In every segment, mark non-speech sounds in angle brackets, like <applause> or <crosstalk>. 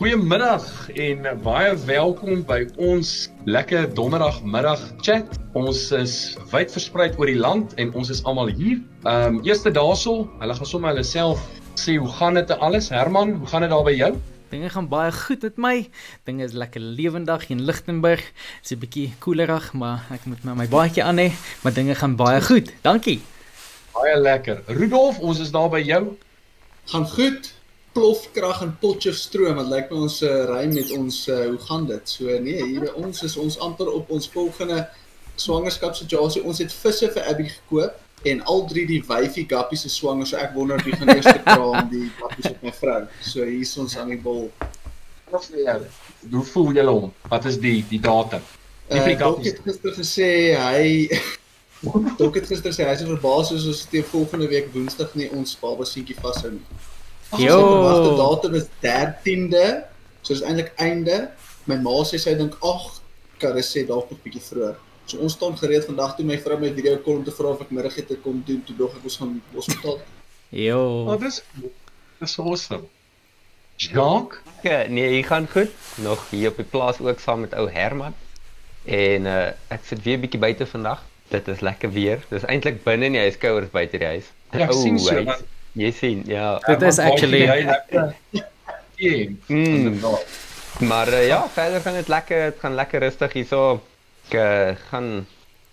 Goeiemiddag en baie welkom by ons lekker donderdagmiddag chat. Ons is wyd versprei oor die land en ons is almal hier. Ehm um, eerste daarsel, hulle gaan sommer hulle self sê hoe gaan dit en alles. Herman, hoe gaan dit daar by jou? Dinge gaan baie goed met my. Dinge is lekker lewendig in Lichtenburg. Dit's 'n bietjie koelerig, maar ek moet my my baadjie aan hê, maar dinge gaan baie goed. Dankie. Baie lekker. Rudolf, ons is daar by jou. Gaan goed plofkrag en Potchefstroom wat lyk my ons uh, ry met ons uh, hoe gaan dit? So nee, hier ons is ons amper op ons volgende swangerskapssituasie. Ons het visse vir Abby gekoop en al drie die wyfie gappies is swanger, so ek wonder wie gaan eers <laughs> kraam die gappies op my vrou. So hier is ons aan die bol. Wat sê jy? Hoe voel julle hom? Wat is die die datum? Die uh, gappies het gister gesê hy <laughs> Dok het gister sê hy is verbaas soos ons teen volgende week Woensdag nie ons baba seentjie vashou nie. Jo. Die datum is 13de. So is eintlik einde. My ma sê sy dink ag, karre sê dalk nog bietjie vroeër. So ons staan gereed vandag toe my vrou my video call om te vra of ek middagete kom doen toe dog ek ons gaan hospitaal. Jo. Oh, dis dis awesome. Jacques? Ja, nee, ek gaan goed. Nog hier op die plaas ook saam met ou Herman. En uh ek sit weer bietjie buite vandag. Dit is lekker weer. Dis eintlik binne in die huis kouer as buite die huis. Ja, ek sien so. Huis. Jy sien, ja. Dit is actually mm. Maar uh, ja, verder gaan dit lekker, dit gaan lekker rustig hierso. Ek uh, gaan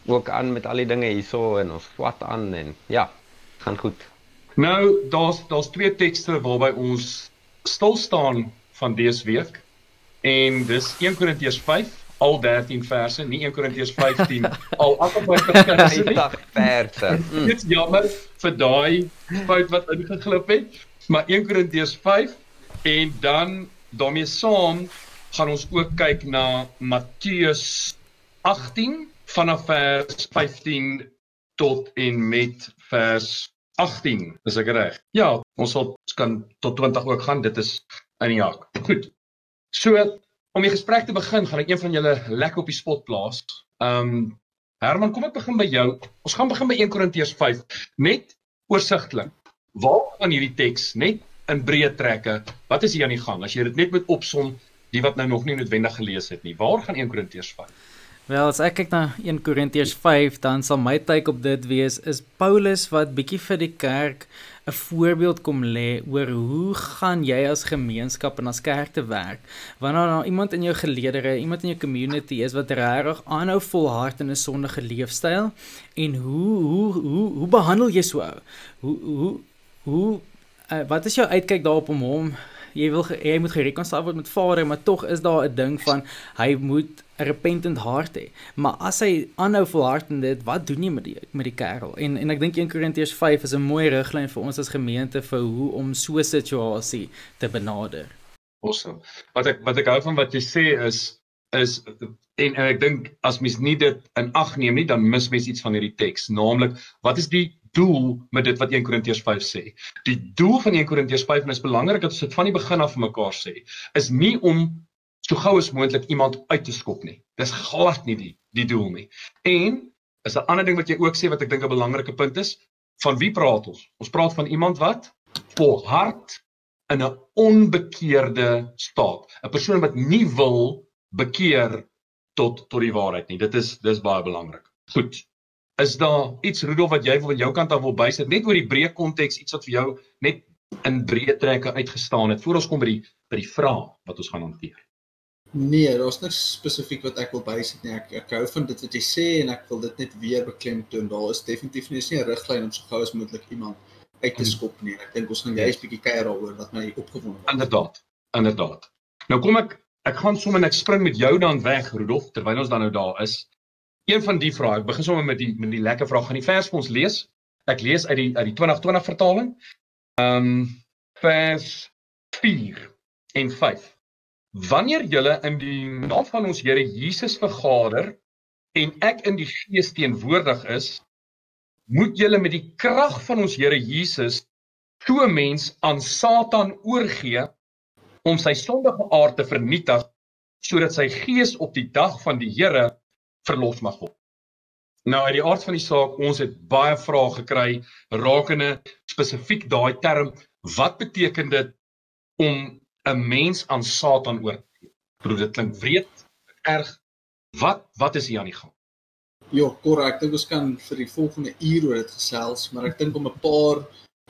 ook aan met al die dinge hierso en ons swat aan en ja, gaan goed. Nou, daar's daar's twee tekste waarby ons stil staan van dese week. En dis 1 Korintiërs 5 al 13 verse, nie 1 Korintiërs 15 al 58 <laughs> verse nie. 50 verse. Dit is jammer vir daai fout wat ingeglip het, maar 1 Korintiërs 5 en dan daarmee saam gaan ons ook kyk na Matteus 18 vanaf vers 15 tot en met vers 18. Is ek reg? Ja, ons sal kan tot 20 ook gaan. Dit is in die jak. Goed. So om die gesprek te begin, gaan ek een van julle lekker op die spot plaas. Ehm um, Herman, kom ek begin by jou. Ons gaan begin by 1 Korintiërs 5. Net oorsigtelik. Waar gaan hierdie teks net in breë trekke? Wat is hier aan die gang? As jy dit net moet opsom, die wat nou nog nie noodwendig gelees het nie. Waar gaan 1 Korintiërs 5? Wel, as ek kyk na 1 Korintiërs 5, dan sal my take op dit wees is Paulus wat bietjie vir die kerk 'n voorbeeld kom lê oor hoe gaan jy as gemeenskap en as kerk te werk wanneer daar iemand in jou geleedere, iemand in jou community is wat regtig aanhou volhard in 'n sondige leefstyl en hoe hoe hoe hoe behandel jy so ou? Hoe hoe hoe uh, wat is jou uitkyk daarop om hom jy wil jy moet gerekonsileer word met Vader, maar tog is daar 'n ding van hy moet 'n repentant hart hê. Maar as hy aanhou volhard in dit, wat doen jy met die met die kerel? En en ek dink 1 Korintiërs 5 is 'n mooi riglyn vir ons as gemeente vir hoe om so 'n situasie te benader. Awesome. Wat ek wat ek hou van wat jy sê is is en, en ek dink as mens nie dit in ag neem nie, dan mis mens iets van hierdie teks, naamlik wat is die doel met dit wat 1 Korintiërs 5 sê. Die doel van 1 Korintiërs 5 en is belangrik dat ons dit van die begin af vir mekaar sê, is nie om so gou as moontlik iemand uit te skop nie. Dis glad nie die die doel nie. En is 'n ander ding wat jy ook sê wat ek dink 'n belangrike punt is, van wie praat ons? Ons praat van iemand wat volhard in 'n onbekeerde staat, 'n persoon wat nie wil bekeer tot tot die waarheid nie. Dit is dis baie belangrik. Goed. Is daar iets Rudolf wat jy van jou kant af wil bysit net oor die breë konteks iets wat vir jou net in breë trekke uitgestaan het voor ons kom by die by die vraag wat ons gaan hanteer? Nee, daar's niks spesifiek wat ek wil bysit nie. Ek ek hou van dit wat jy sê en ek wil dit net weer beklemtoon. Daar is definitief nie 'n riglyn om so gou as moontlik iemand uit te skop nie. Ek dink ons gaan juist bietjie kuier daaroor wat my opgewonde maak. Inderdaad. Inderdaad. Nou kom ek ek gaan sommer net spring met jou dan weg Rudolf terwyl ons dan nou daar is. Een van die vrae, ek begin sommer met die met die lekker vraag. Gaan die vers vir ons lees? Ek lees uit die uit die 2020 vertaling. Ehm um, vers 4 en 5. Wanneer julle in die naam van ons Here Jesus vergader en ek in die gees teenwoordig is, moet julle met die krag van ons Here Jesus so 'n mens aan Satan oorgee om sy sondige aard te vernietig sodat sy gees op die dag van die Here verlos mag word. Nou uit die aard van die saak, ons het baie vrae gekry rakende spesifiek daai term, wat beteken dit om 'n mens aan Satan oorgee? Broer, dit klink wreed, erg. Wat wat is hier aan die gang? Ja, korrek. Ek dink ons kan vir die volgende uur oor dit gesels, maar ek dink om 'n paar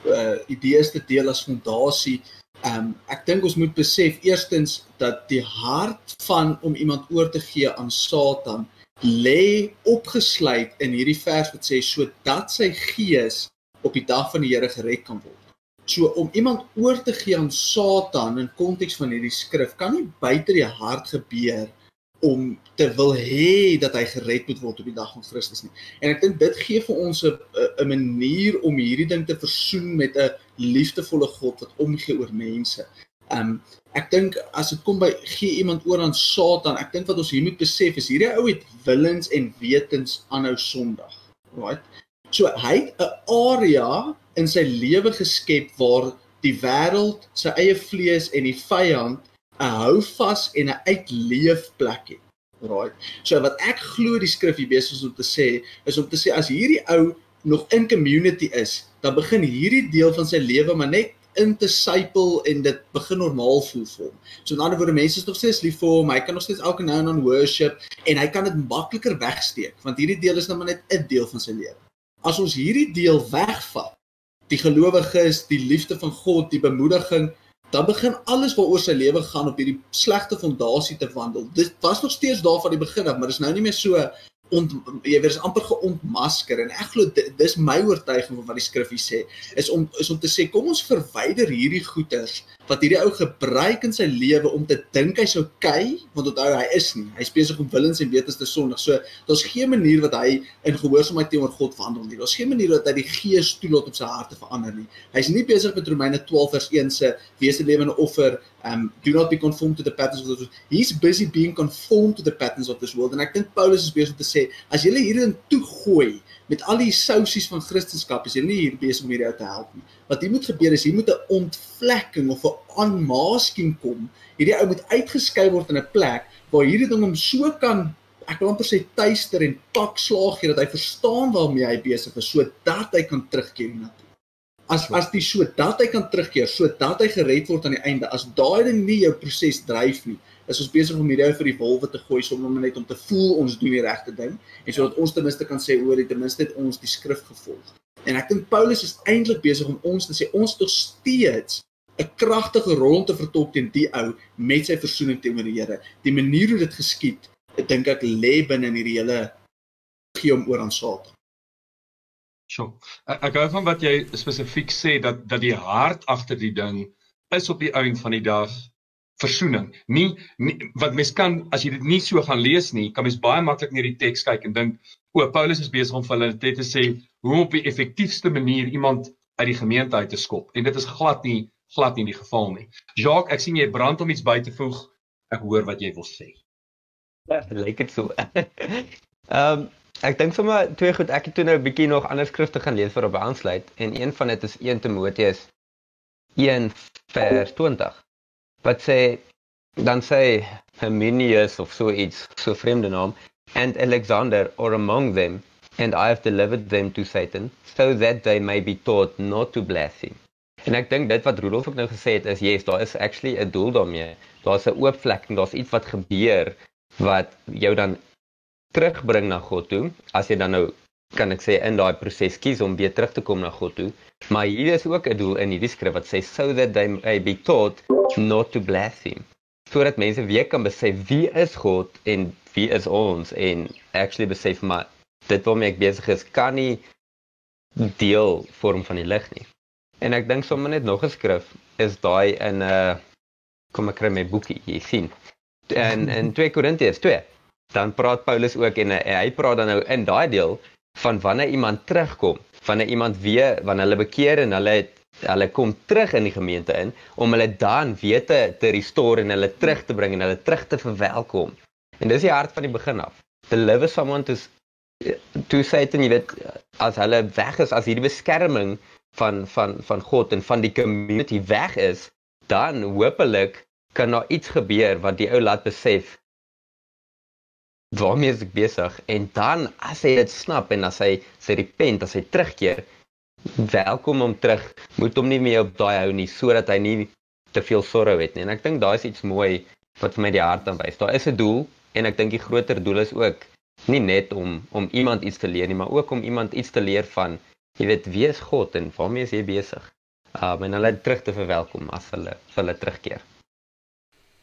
uh idees te deel as fondasie. Um ek dink ons moet besef eerstens dat die hart van om iemand oor te gee aan Satan lê opgesluit in hierdie vers wat sê sodat sy gees op die dag van die Here gered kan word. So om iemand oor te gee aan Satan in konteks van hierdie skrif kan nie buite die hart gebeur om te wil hê dat hy gered moet word op die dag van Christus nie. En ek dink dit gee vir ons 'n 'n manier om hierdie ding te versoen met 'n liefdevolle God wat omgee oor mense. Um ek dink as dit kom by gee iemand oor aan Satan, ek dink wat ons hier moet besef is hierdie ou het willens en wetens aanhou Sondag. Right? So hy het 'n area in sy lewe geskep waar die wêreld, sy eie vlees en die vyand 'n houvas en 'n uitleef plek het. Right. So wat ek glo die skrif hier besig is om te sê, is om te sê as hierdie ou nog in community is, dan begin hierdie deel van sy lewe maar net in te sypel en dit begin normaal voel vir hom. So in ander woorde mense is nog steeds lief vir hom, hy kan nog steeds elke nou en dan worship en hy kan dit makliker wegsteek want hierdie deel is nou maar net 'n deel van sy lewe. As ons hierdie deel wegvat, die gelowiges, die liefde van God, die bemoediging, dan begin alles waaroor sy lewe gaan op hierdie slegte fondasie te wandel. Dit was nog steeds daar van die begin af, maar dit is nou nie meer so ont jy weet is amper geontmasker. En ek glo dis my oortuiging van wat die skrif hier sê is om is om te sê kom ons verwyder hierdie goeters wat hierdie ou gebruik in sy lewe om te dink hy's okay want onthou hy is nie. Hy besig om willens en wetens te sondig. So daar's geen manier wat hy in gehoorsaamheid teenoor God wandel nie. Daar's geen manier dat hy die gees toelaat om sy hart te verander nie. Hy's nie besig met Romeine 12 vers 1 se wees 'n lewende offer um do not be conformed to the patterns of this world. He's busy being conformed to the patterns of this world. En ek dink Paulus is besig om te sê, as jy hierin toegooi met al die sousies van Christendom, is jy nie hier besig om hierdie ou te help nie. Wat hier moet gebeur is hier moet 'n ontvlekking of 'n unmasking kom. Hierdie ou moet uitgeskei word in 'n plek waar hierdie ding hom so kan ek wil amper sê tuister en pak slaag gee dat hy verstaan waarmee hy besig is sodat hy kan terugkeer na as as die sodat hy kan terugkeer, sodat hy gered word aan die einde. As daai ding nie jou proses dryf nie, is ons besig om hierdie vir die wolwe te gooi sonder om net om te voel ons doen die regte ding en sodat ons ten minste kan sê oor die ten minste het ons die skrif gevolg. En ek dink Paulus is eintlik besig om ons te sê ons tog steeds 'n kragtige rol te vertolk teen die ou met sy versoening teenoor die Here. Die manier hoe dit geskied, ek dink ek lê binne in hierdie hele gee hom oor aan Satan. Sjoe. Ek, ek hou van wat jy spesifiek sê dat dat die hart agter die ding is op die ouend van die dag versoening. Nie, nie wat mens kan as jy dit nie so gaan lees nie, kan mens baie maklik net die teks kyk en dink, o, Paulus is besig om vir hulle net te sê hoe om op die effektiefste manier iemand uit die gemeente uit te skop. En dit is glad nie glad nie die geval nie. Jacques, ek sien jy brand om iets by te voeg. Ek hoor wat jy wil sê. Ja, lyk dit so. <laughs> Ehm um, Ek dink sommer twee goed. Ek het toe nou 'n bietjie nog ander skrifte gaan lees vir op aansluit en een van dit is 1 Timoteus 1 vers 20. Wat sê dan sê Herminius of so iets, so vreemde naam, and Alexander or among them and I have delivered them to Satan so that they may be taught not to blaspheme. En ek dink dit wat Rudolf ook nou gesê het is yes, daar is actually 'n doel daarmee. Daar's 'n oop vlek en daar's iets wat gebeur wat jou dan terugbring na God toe, as jy dan nou kan ek sê in daai proses kies om weer terug te kom na God toe. Maar hier is ook 'n doel in hierdie skrif wat sê so that they may be taught not to blaspheme. Sodat mense weer kan besef wie is God en wie is ons en actually besef maar dit waarmee ek besig is kan nie deel vorm van die lig nie. En ek dink sommer net nog 'n skrif is daai in 'n uh, kom ek kry my boekie hier sien. En in <laughs> 2 Korintiërs 2 dan praat Paulus ook en, en hy praat dan nou in daai deel van wanneer iemand terugkom, wanneer iemand weer wanneer hulle bekeer en hulle het, hulle kom terug in die gemeente in om hulle dan weer te, te restore en hulle terug te bring en hulle terug te verwelkom. En dis die hart van die begin af. Deliver someone to to Satan, jy weet, as hulle weg is, as hierdie beskerming van van van God en van die community weg is, dan hopelik kan daar iets gebeur wat die ou laat besef waarmee is ek besig en dan as hy dit snap en as hy sy repent as hy terugkeer welkom hom terug moet hom nie meer op daai hou nie sodat hy nie te veel sorrow het nie. En ek dink daai is iets mooi wat vir my die hart aanwys. Daar is 'n doel en ek dink die groter doel is ook nie net om om iemand iets te leer nie, maar ook om iemand iets te leer van jy weet wie is God en waarmee is hy besig? Um en hulle terug te verwelkom as hulle hulle terugkeer.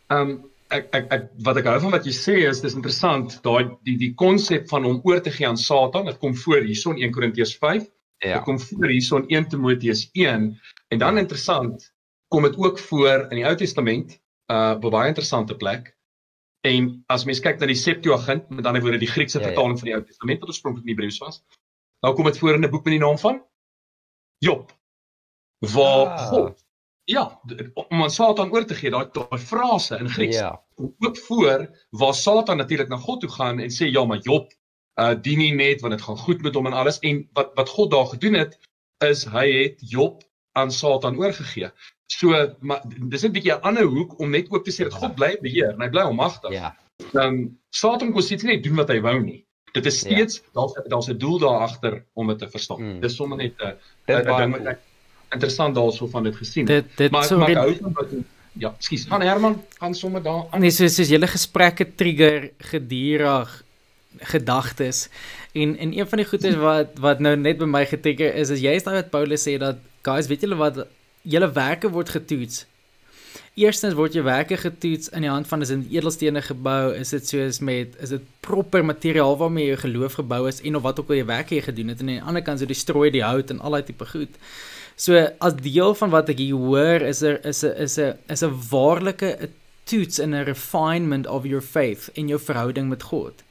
Um ek ek ek wat ek hou van wat jy sê is dis interessant daai die die konsep van om oor te gee aan Satan dit kom voor hierson 1 Korintiërs 5 ja. dit kom voor hierson 1 Timoteus 1 en dan ja. interessant kom dit ook voor in die Ou Testament uh baie interessante plek en as mens kyk na die Septuagint met ander woorde die Griekse ja, ja. vertaling ja. van die Ou Testament wat oorspronklik in Hebreëus was dan kom dit voor in 'n boek met die naam van Job waar ah. God Ja, om aan Satan oor te gee, daai daai frase in Grieks. Ja. Ook voor waar Satan natuurlik na God toe gaan en sê ja, maar Job, uh dien nie net want dit gaan goed met hom en alles en wat wat God daar gedoen het is hy het Job aan Satan oorgegee. So maar dis 'n bietjie 'n ander hoek om net ook te sê dat God bly beheer en hy bly almagtig. Ja. Dan um, Satan kon steeds net doen wat hy wou nie. Dit is ja. steeds ja. daar's daar's 'n doel daar agter om dit te verstaan. Hmm. Dis sommer net 'n 'n ding wat ek interessant daarso van dit gesien. Dit dit maar, so maar ek hou van wat ja, skus. Gaan Herman gaan sommer daar aan. Nee, soos soos julle gesprekke trigger gedurig gedagtes en en een van die goedes wat wat nou net by my getrigger is is jy is daai wat Paulus sê dat guys, weet julle wat julle werke word getoets. Eerstens word jou werke getoets in die hand van is 'n edelstene gebou, is dit soos met is dit proper materiaal waarmee jou geloof gebou is en of wat ook al jy werke jy gedoen het en aan die ander kant so die strooi die hout en al daai tipe goed. So as deel van wat ek hier hoor is er is 'n is 'n is 'n waarlike toets in 'n refinement of your faith in jou verhouding met God.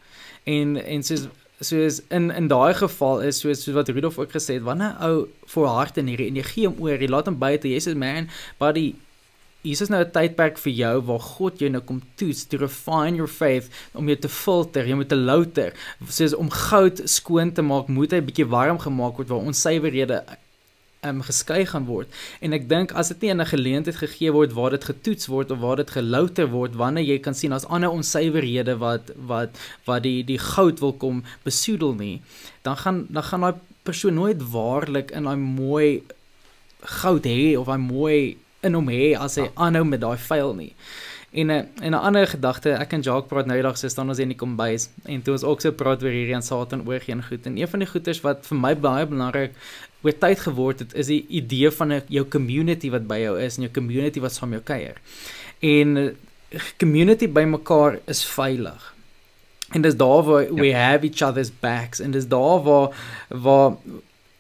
En en soos soos in in daai geval is soos soos wat Rudolf ook gesê het, wanneer ou volhard in hierdie en jy gee hom oor, jy laat hom buite, jy sê man, buddy is nou 'n tydperk vir jou waar God jou nou kom toets to refine your faith om jou te filter, jy moet te louter. Soos om goud skoon te maak, moet hy bietjie warm gemaak word waar ons suiwerhede um, geskei gaan word. En ek dink as dit nie 'n geleentheid gegee word waar dit getoets word of waar dit gelouter word wanneer jy kan sien as ander onsuiverhede wat wat wat die die goud wil kom besoedel nie, dan gaan dan gaan daai persoon nooit waarlik in daai mooi goud hê of daai mooi in hom hê as hy aanhou met daai vuil nie. En 'n en 'n ander gedagte, ek en Jacques praat nou eendag so staan ons in die kombuis en toe ons ook so praat oor hierdie aan Satan oor geen goed en een van die goeters wat vir my baie belangrik oor tyd geword het is die idee van 'n jou community wat by jou is en jou community wat saam jou kuier. En eh, community by mekaar is veilig. En dis daar waar ja. we have each other's backs en dis daar waar waar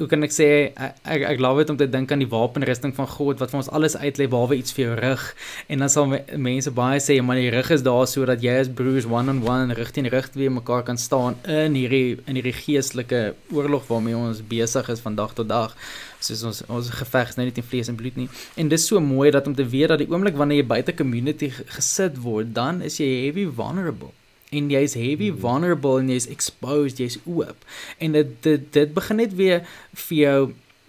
hoe kan ek sê ek ek, ek love dit om te dink aan die wapenrusting van God wat vir ons alles uitlê behalwe iets vir jou rug. En dan sal mense baie sê maar die rug is daar sodat jy as broers one on one rug teen rug twee mekaar kan staan in hierdie in hierdie geestelike oorlog waarmee ons besig is van dag tot dag. Soos ons ons geveg is nou nie teen vlees en bloed nie. En dis so mooi dat om te weet dat die oomblik wanneer jy buite community gesit word dan is jy heavy vulnerable en jy's heavy mhm. vulnerable en jy's exposed, jy's oop. En dit dit dit begin net weer vir jou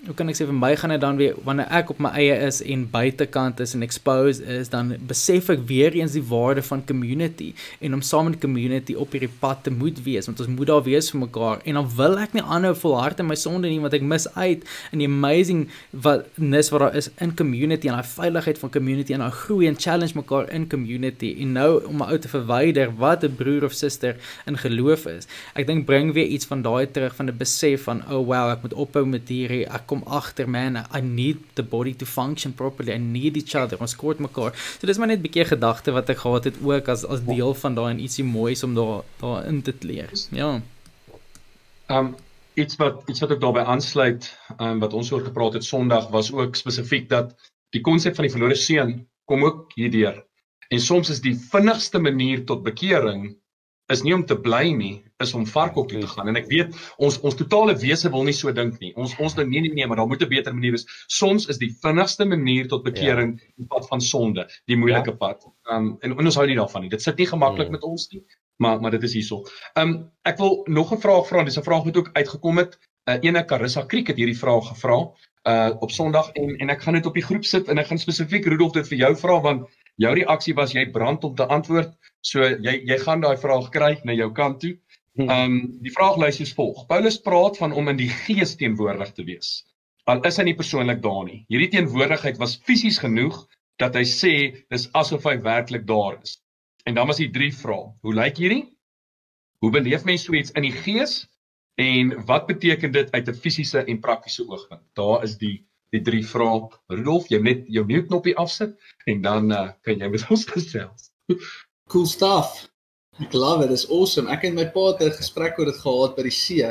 hoe kan ek sê vir my gaan dit dan weer wanneer ek op my eie is en buitekant is en exposed is dan besef ek weer eens die waarde van community en om saam met community op hierdie pad te moet wees want ons moet daar wees vir mekaar. En dan wil ek nie aanhou volhard in my sonde nie want ek mis uit in die amazing wat nis wat daar is in community en daai veiligheid van community en daai groei en challenge mekaar in community. En nou om my ou te verwyder wat 'n broer of suster in geloof is. Ek dink bring weer iets van daai terug van 'n besef van oh wow ek moet ophou met hierdie ek kom agter man I need the body to function properly. I need each other. Ons kort mekaar. So dis maar net 'n bietjie gedagte wat ek gehad het ook as as deel van daai en ietsie moois om daar daar in te leer ja. Um iets wat iets wat ek daarbey aansluit um wat ons oor gepraat het Sondag was ook spesifiek dat die konsep van die verlore seun kom ook hierdeur en soms is die vinnigste manier tot bekering is nie om te bly nie, is om varkhok toe te gaan. En ek weet ons ons totale wese wil nie so dink nie. Ons ons dink nee nee nee, maar daar moet 'n beter manier wees. Soms is die vinnigste manier tot bekering ja. die pad van sonde, die moeilike ja. pad. Um en, en ons hou nie daarvan nie. Dit sit nie gemaklik mm. met ons nie, maar maar dit is hierso. Um ek wil nog 'n vraag vra. Dis 'n vraag wat ook uitgekom het. Uh, ene Carissa Kriek het hierdie vraag gevra uh op Sondag en en ek gaan dit op die groep sit en ek gaan spesifiek Rudolf dit vir jou vra want jou reaksie was jy brand om te antwoord. So jy jy gaan daai vraag kry na jou kant toe. Hmm. Ehm um, die vraag lys is volg. Paulus praat van om in die gees teenwoordig te wees. Al is hy nie persoonlik daar nie. Hierdie teenwoordigheid was fisies genoeg dat hy sê dis asof hy werklik daar is. En dan was die drie vrae. Hoe lyk hierdie? Hoe beleef mens so iets in die gees? En wat beteken dit uit 'n fisiese en praktiese oogpunt? Daar is die die drie vrae. Rudolf, jy net jou mute knoppie afsit en dan uh, kan jy met <laughs> ons gesels. Cool stuff. Ek love it. It's awesome. Ek het my pa het 'n gesprek oor dit gehad by die see.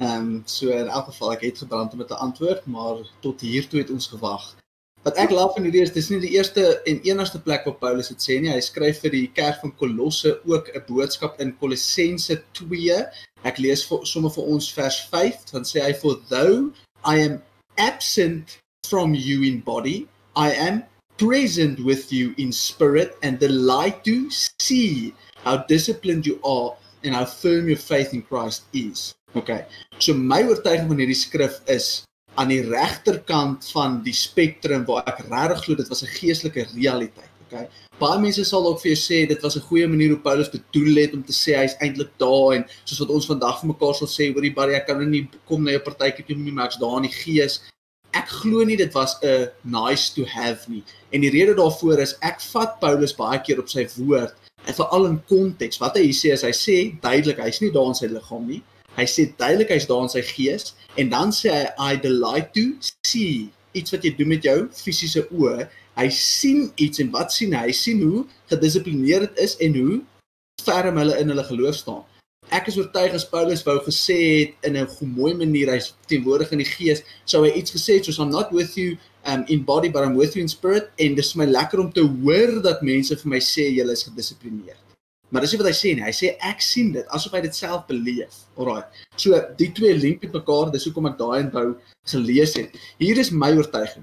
Ehm um, so in elk geval ek het gebrand met 'n antwoord, maar tot hier toe het ons gewag. Wat ek love van hierdie is dis nie die eerste en enigste plek waar Paulus dit sê nie. Hy skryf vir die kerk van Kolosse ook 'n boodskap in Kolossense 2. Ek lees vir sommer vir ons vers 5, dan sê hy for though I am absent from you in body, I am present with you in spirit and delight to see how disciplined you are and how firm your faith in Christ is. Okay. So my oortuiging van hierdie skrif is aan die regterkant van die spektrum waar ek regtig glo dit was 'n geestelike realiteit. Okay. Baie mense sal ook vir jou sê dit was 'n goeie manier hoe Paulus bedoel het om te sê hy's eintlik daar en soos wat ons vandag vir mekaar sal sê oor die baie ek kan nou nie kom na jou partytjie toe nie maar ek's daar in die gees. Ek glo nie dit was 'n nice to have nie. En die rede daarvoor is ek vat Paulus baie keer op sy woord en veral in konteks. Wat hy sê is hy sê duidelik hy's nie daar in sy liggaam nie. Hy sê duidelik hy's daar in sy gees en dan sê hy I delight to see iets wat jy doen met jou fisiese oë. Hy sien iets en wat sien hy? Hy sien hoe gedissiplineerd dit is en hoe ferm hulle in hulle geloof staan. Ek is oortuig as Paulus wou gesê het in 'n mooi manier hy's teenwoordig in die gees, sou hy iets gesê het soos I'm not with you um in body but I'm with you in spirit en dis my lekker om te hoor dat mense vir my sê jy is gedissiplineerd. Maar dis nie wat hy sê nie. Hy sê ek sien dit asof hy dit self beleef. Alraai. So die twee link met mekaar, dis hoekom ek daai inbou gelees het. Hier is my oortuiging.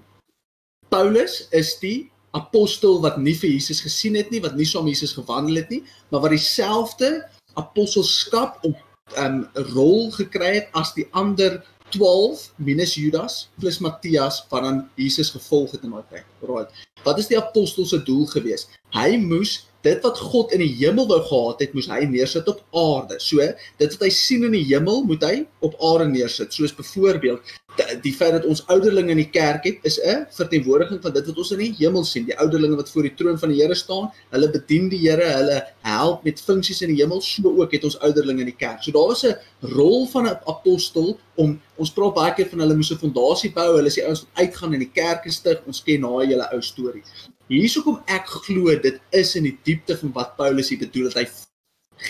Paulus is die apostel wat nie vir Jesus gesien het nie, wat nie saam Jesus gewandel het nie, maar wat dieselfde apostelskap op 'n um, rol gekry het as die ander 12 minus Judas plus Matthias wat dan Jesus gevolg het in daai tyd. Alraai. Wat is die apostel se doel gewees? Hy moes dit wat God in die hemel wou gehad het, moes hy neersit op aarde. So, dit wat hy sien in die hemel, moet hy op aarde neersit. Soos byvoorbeeld die feit dat ons ouderlinge in die kerk het, is 'n verteenwoordiging van dit wat ons in die hemel sien. Die ouderlinge wat voor die troon van die Here staan, hulle bedien die Here, hulle help met funksies in die hemel, so ook het ons ouderlinge in die kerk. So daar was 'n rol van 'n apostel om ons praat baie keer van hulle moes 'n fondasie bou, hulle is die ouens wat uitgaan in die kerk stig. Ons ken daai hele ou storie. Hier is hoekom ek glo dit is in die diepte van wat Paulus hier bedoel dat hy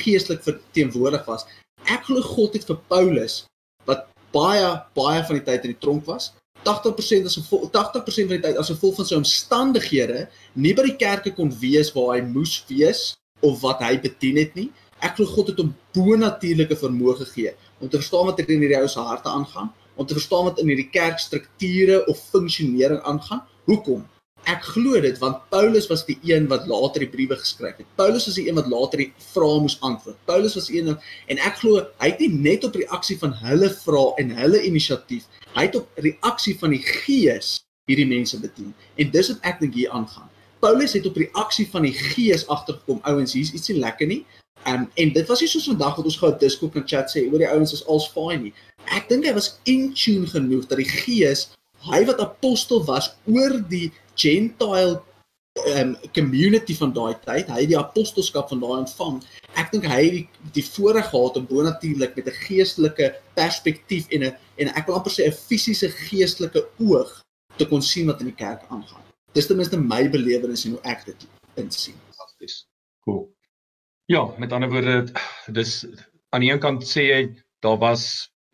geestelik verteenwoordig was. Ek glo God het vir Paulus wat baie baie van die tyd in die tronk was, 80% as 'n 80% van die tyd as gevolg van sy omstandighede nie by die kerke kon wees waar hy moes wees of wat hy bedien het nie. Ek glo God het hom bo-natuurlike vermoë gegee om te verstaan wat in hierdie ou se harte aangaan, om te verstaan wat in hierdie kerkstrukture of funksionering aangaan. Hoekom? Ek glo dit want Paulus was die een wat later die briewe geskryf het. Paulus was die een wat later die vrae moes antwoord. Paulus was een en ek glo hy het nie net op reaksie van hulle vrae en hulle inisiatief, hy het op reaksie van die Gees hierdie mense bedien. En dis wat ek dink hier aangaan. Paulus het op reaksie van die Gees agtergekom, ouens, hier's ietsie lekker nie. Um, en dit was nie soos vandag wat ons gou op Discord kan chat sê oor die ouens is als fine nie. Ek dink hy was in tune genoeg dat die Gees hy wat apostel was oor die gentile um community van daai tyd, hy het die apostelskap van daai ontvang. Ek dink hy het die, voorreg gehad om bonatuurlik met 'n geestelike perspektief en 'n en ek wil amper sê 'n fisiese geestelike oog te kon sien wat in die kerk aangaan. Dis ten minste my belewenis en hoe ek dit insien. Fantasties. Cool. Ja, met ander woorde, dis aan die een kant sê jy daar was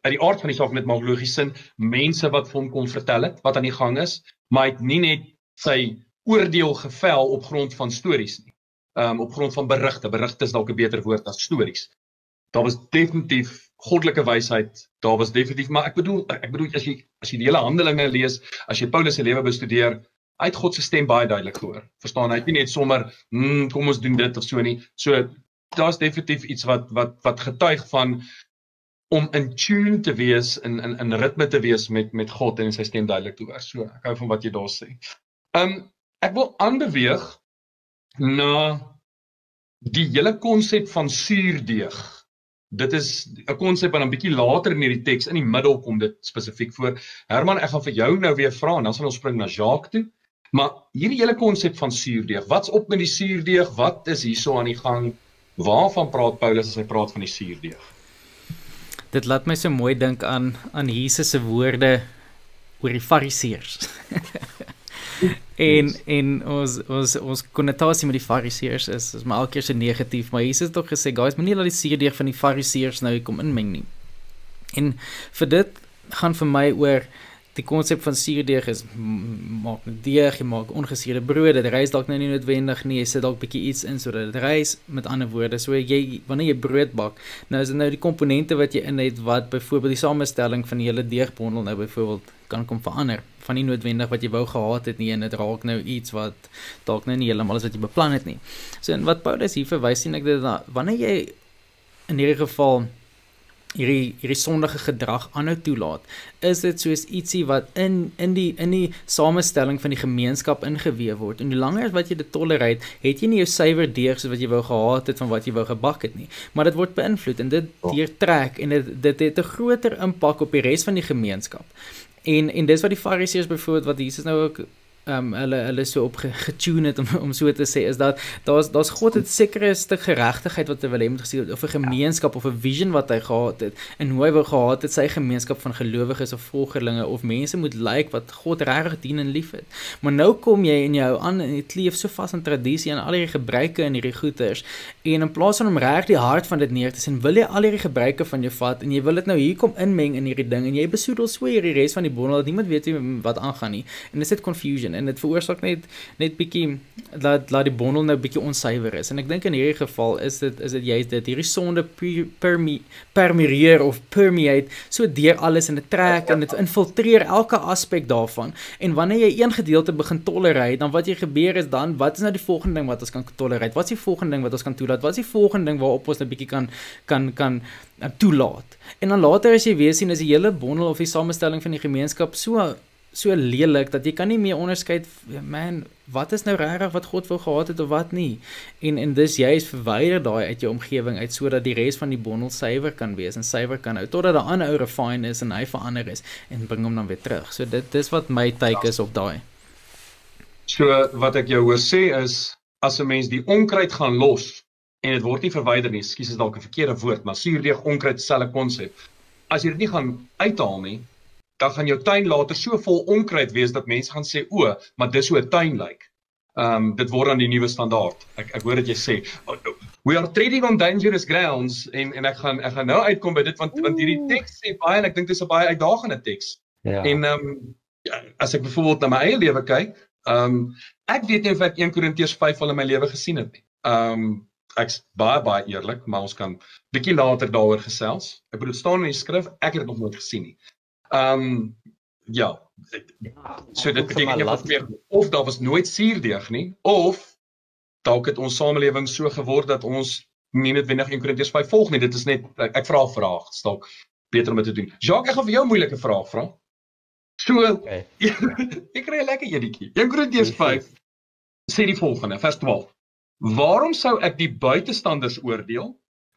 uit die aard van die saak met maar logies sin mense wat vir hom kon vertel het wat aan die gang is, maar hy het nie net sy oordeel gevel op grond van stories nie. Um op grond van berigte. Berigte is dalk 'n beter woord as stories. Daar was definitief goddelike wysheid. Daar was definitief, maar ek bedoel ek bedoel as jy as jy die hele Handelinge lees, as jy Paulus se lewe bestudeer, hy het God se stem baie duidelik gehoor. Verstaan, hy het nie net sommer, "Hm, kom ons doen dit of so nie." So daar's definitief iets wat wat wat getuig van om in tune te wees in in in ritme te wees met met God en sy stem duidelik te hoor. So ek hou van wat jy daar sê. Um, ek wil aanbeweeg na die hele konsep van suurdeeg. Dit is 'n konsep wat dan bietjie later in hierdie teks in die middel kom dit spesifiek voor. Herman, ek gaan vir jou nou weer vra en dan sal ons spring na Jacques toe. Maar hierdie hele konsep van suurdeeg, wat's op met die suurdeeg? Wat is hierso aan die gang? Waarvan praat Paulus as hy praat van die suurdeeg? Dit laat my so mooi dink aan aan Jesus se woorde oor die fariseërs. <laughs> en en ons ons ons konnotasie met die fariseërs is is maar elke keer so negatief, maar Jesus het tog gesê, guys, moenie laat die suurdeeg van die fariseërs nou kom inmeng nie. En vir dit gaan vir my oor die konsep van suurdeeg is maak net deeg, jy maak ongesuurde brood, dit rys dalk nou nie noodwendig nie, jy sit dalk bietjie iets in sodat dit rys. Met ander woorde, so jy wanneer jy brood bak, nou is dit nou die komponente wat jy in het wat byvoorbeeld die samestelling van die hele deegbondel nou byvoorbeeld kan kom verander. Van nie noodwendig wat jy wou gehad het nie en dit raak nou iets wat dalk nou nie heeltemal is wat jy beplan het nie. So en wat Paulus hier verwys sien ek dit wanneer jy in hierdie geval hierdie hierdie sondige gedrag aanhou toelaat is dit soos ietsie wat in in die in die samestelling van die gemeenskap ingeweef word. En hoe langer as wat jy dit tolereer het jy nie jou suiwer deeg soos wat jy wou gehad het van wat jy wou gebak het nie. Maar dit word beïnvloed en dit ja. deurtrek en dit dit het 'n groter impak op die res van die gemeenskap. En en dis wat die fariseërs byvoorbeeld wat Jesus nou ook um, hulle hulle so op getune het om om so te sê is dat daar's daar's God het sekere stuk geregtigheid wat hy wil hê moet gesien of 'n gemeenskap of 'n vision wat hy gehad het en hoe hy wou gehad het sy gemeenskap van gelowiges of volgelinge of mense moet lyk like wat God regtig dien en liefhet. Maar nou kom jy en jou aan en jy kleef so vas aan tradisie en al hierdie gebruike en hierdie goeters en in plaas van om reg die hart van dit neer te sien, wil jy al hierdie gebruike van jou vat en jy wil dit nou hier kom inmeng in hierdie ding en jy besoedel so hierdie res van die bondel dat niemand weet wat aangaan nie. En dit is confusion en dit veroorsaak net net bietjie dat laat die bondel nou bietjie onsuiwer is. En ek dink in hierdie geval is dit is dit juist dit. Hierdie sonde permi permeer of permeate so deur alles en dit trek en dit infiltreer elke aspek daarvan. En wanneer jy een gedeelte begin tolereer dan wat jy gebeur is dan wat is nou die volgende ding wat ons kan tolereer? Wat is die volgende ding wat ons kan toelaat? Wat is die volgende ding waarop ons 'n bietjie kan kan kan uh, toelaat? En dan later as jy weer sien is die hele bondel of die samestelling van die gemeenskap so so lelik dat jy kan nie meer onderskei man wat is nou regtig wat God wou gehad het of wat nie? En en dis juist verwyder daai uit jou omgewing uit sodat die res van die bondel suiwer kan wees en suiwer kan hou totdat 'n ander ou refine is en hy verander is en bring hom dan weer terug. So dit dis wat my take is op daai. So wat ek jou hoor sê is as 'n mens die onkruid gaan los en dit word nie verwyder nie ekskuus is dalk 'n verkeerde woord maar suurdeeg onkruid selfe konsep. As jy dit nie gaan uithaal nie dan gaan jou tuin later so vol onkruid wees dat mense gaan sê o, maar dis hoe 'n tuin lyk. Ehm um, dit word dan die nuwe standaard. Ek ek hoor dit jy sê we are treading on dangerous grounds en en ek gaan ek gaan nou uitkom by dit want want hierdie teks sê baie en ek dink dit is 'n baie uitdagende teks. Ja. En ehm um, as ek byvoorbeeld na my eie lewe kyk, ehm um, ek weet nie of ek 1 Korintiërs 5 al in my lewe gesien het nie. Ehm um, ek's baie baie eerlik, maar ons kan bietjie later daaroor gesels. Ek bedoel staan in die skrif, ek het dit nog nooit gesien nie. Ehm um, ja. So dit beteken of meer of daar was nooit suurdeeg nie of dalk het ons samelewing so geword dat ons nie noodwendig 1 Korintiërs 5 volg nie. Dit is net ek, ek vra 'n vraag, dalk beter om dit te doen. Jacques, ek gaan vir jou 'n moeilike vraag vra. So okay. <laughs> ek kry 'n lekker editjie. 1 Korintiërs 5 sê die volgende, vers 12. Waarom sou ek die buitestanders oordeel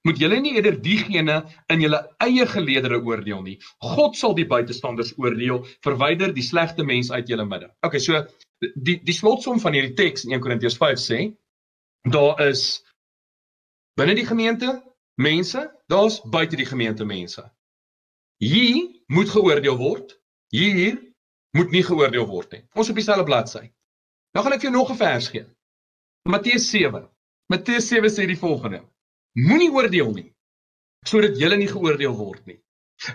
moet julle nie eerder diegene in julle eie geleedere oordeel nie. God sal die buitestanders oordeel, verwyder die slegte mens uit julle midde. Okay, so die die slotsom van hierdie teks in 1 Korintiërs 5 sê daar is binne die gemeente mense, daar's buite die gemeente mense. Hier moet geoordeel word. Hier moet nie geoordeel word nie. Ons op dieselfde bladsy. Nou gaan ek vir jou nog 'n vers gee. Matteus 7. Matteus 7 sê die volgende: Moenie oordeel nie sodat julle nie geoordeel word nie.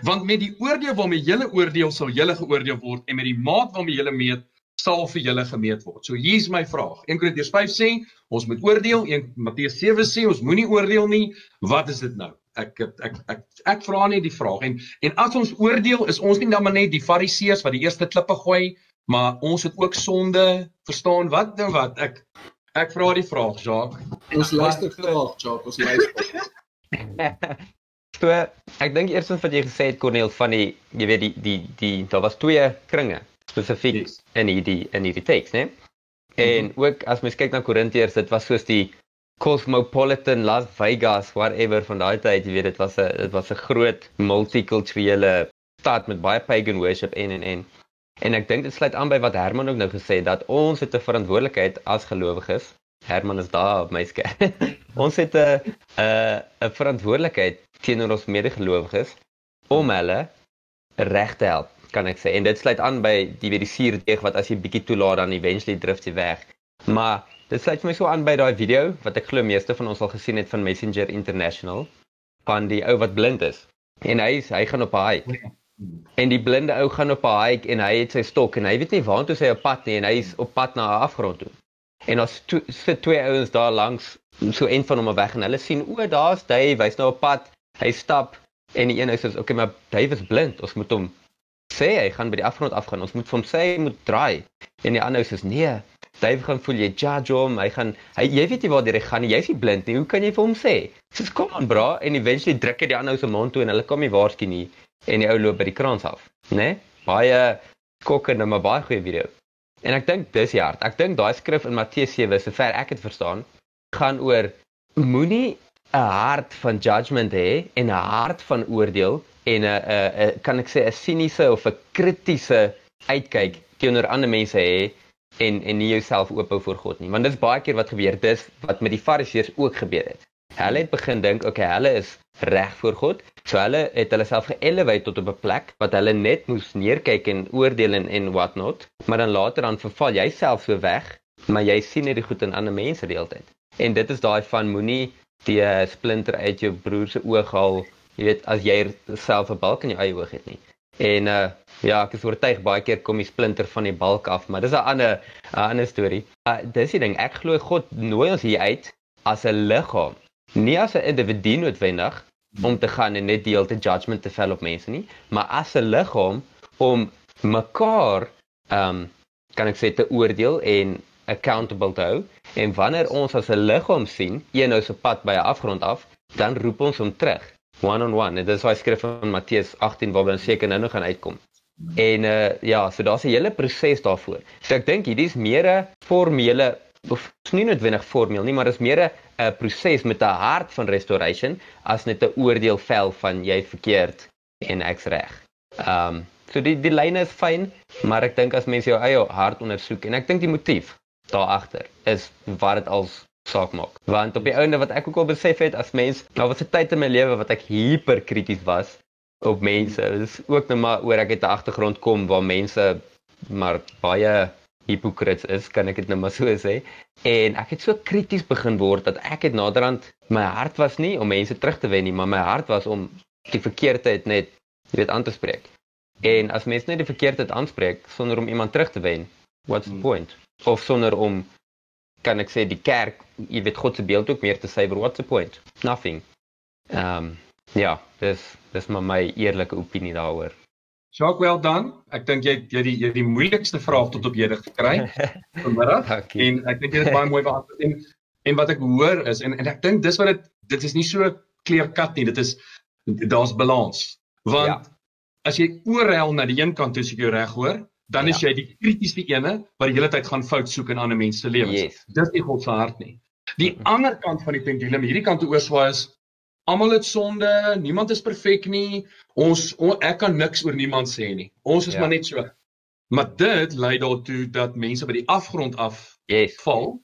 Want met die oordeel waarmee julle oordeel sal julle geoordeel word en met die maat waarmee julle meet sal vir julle gemeet word. So hier's my vraag. 1 Korintiërs 5 sê ons moet oordeel, 1 Matteus 7 sê ons moenie oordeel nie. Wat is dit nou? Ek ek ek ek, ek vra net die vraag en en as ons oordeel is ons nie dan maar net die fariseërs wat die eerste klippe gooi, maar ons het ook sonde, verstaan wat nou wat? Ek Ek vra die vraag, Jacques. Ons luister graag, Jacques, ons luister. so, ek dink eerstens wat jy gesê het Corneel van die jy weet die die die daar was twee kringe spesifiek yes. in hierdie in hierdie teks, né? En mm -hmm. ook as mens kyk na Korintiërs, dit was soos die cosmopolitan Las Vegas whatever van daai tyd, jy weet dit was 'n dit was 'n groot multikulturele stad met baie pagan worship en en en En ek dink dit sluit aan by wat Herman ook nou gesê het dat ons het 'n verantwoordelikheid as gelowiges. Herman is daar op my skerm. <laughs> ons het 'n 'n 'n verantwoordelikheid teenoor ons medegelowiges om hulle reg te help, kan ek sê. En dit sluit aan by die weet die suurdeeg wat as jy bietjie toelaat dan eventually drift jy weg. Maar dit sluit my so aan by daai video wat ek glo meeste van ons al gesien het van Messenger International van die ou wat blind is. En hy hy gaan op 'n hike. En die blinde ou gaan op 'n hike en hy het sy stok en hy weet nie waartoe hy op pad nie en hy is op pad na 'n afgrond toe. En as sit twee ouens daar langs so een van hom op weg en hulle sien o, daar's Dave, hy's nou op pad. Hy stap en die een ou sê, "Oké, maar Dave is blind. Ons moet hom sê hy gaan by die afgrond afgaan. Ons moet hom sê hy moet draai." En die ander ou sê, "Nee, Dave gaan voel jy judge hom. Hy gaan hy jy weet nie waar hy gaan nie. Jy's nie blind nie. Hoe kan jy vir hom sê?" Sê, "Kom aan, bra." En eventually druk hy die ander ou se mond toe en hulle kom nie waarsku nie en die ou loop by die kraans af, né? Nee? Baie skokkende maar baie goeie video. En ek dink dis hart. Ek dink daai skrif in Matteus 7, sover ek dit verstaan, gaan oor moenie 'n hart van judgment hê en 'n hart van oordeel en 'n 'n kan ek sê 'n siniese of 'n kritiese uitkyk teenoor ander mense hê en en nie jouself oophou voor God nie. Want dis baie keer wat gebeur. Dis wat met die Fariseërs ook gebeur het. Hulle het begin dink, okay, hulle is reg voor God. So hulle het hulle self geelevate tot op 'n plek wat hulle net moes neerkyk en oordeel en en what not. Maar dan later dan verval jy self so weg, maar jy sien net die goed in ander mense die hele tyd. En dit is daai van moenie die splinter uit jou broer se oog haal, jy weet, as jy self 'n balk in jou eie oog het nie. En uh ja, ek is oortuig baie keer kom die splinter van die balk af, maar dis 'n ander 'n ander storie. Uh dis die ding, ek glo God nooi ons hier uit as 'n liggaam nie as 'n individu noodwendig om te gaan en net die hele judgment te vel op mense nie, maar as 'n liggaam om mekaar ehm um, kan ek sê te oordeel en accountable te hou. En wanneer ons as 'n liggaam sien een nou se pad by 'n afgrond af, dan roep ons hom terug, one on one. En dit is wat skryf van Matteus 18 waar ons seker nou nog gaan uitkom. En uh ja, so daar's 'n hele proses daarvoor. So ek dink hierdie is meer 'n formele of nie noodwendig formeel nie, maar dis meer 'n proses met 'n hart van restoration as net 'n oordeel vel van jy verkeerd en ek's reg. Ehm um, so die die lyne is fyn, maar ek dink as mense jou eie hart ondersoek en ek dink die motief daar agter is wat dit als saak maak. Want op die ouende wat ek ook al besef het as mens, daar was 'n tyd in my lewe wat ek hiperkrities was op mense. Dit is ook net maar oor ek het 'n agtergrond kom waar mense maar baie hipokrits is, kan ek dit nou maar so sê. En ek het so krities begin word dat ek het naderhand my hart was nie om mense terug te wen nie, maar my hart was om die verkeerdheid net jy weet aan te spreek. En as mense net die verkeerdheid aanspreek sonder om iemand terug te wen, what's the hmm. point? Of sonder om kan ek sê die kerk, jy weet God se beeld ook meer te suiwer, what's the point? Nothing. Ehm um, ja, dis dis maar my eerlike opinie daaroor. Jacques, well done. Ek dink jy jy die jy die moeilikste vraag tot op hede gekry <laughs> vanmiddag en ek dink jy het baie mooi beantwoord en en wat ek hoor is en en ek dink dis wat dit dit is nie so clear-cut nie. Dit is daar's balans. Want ja. as jy oorhel na die een kant toe as ek jou reg hoor, dan ja. is jy die kritiese ene wat die hele tyd gaan fout soek in ander mense se lewens. Yes. Dis nie God se hart nie. Die ander kant van die pendulum, hierdie kant toe oorswaai is Almal het sonde, niemand is perfek nie. Ons on, ek kan niks oor niemand sê nie. Ons is ja. maar net so. Maar dit lei daartoe dat mense by die afgrond af yes. val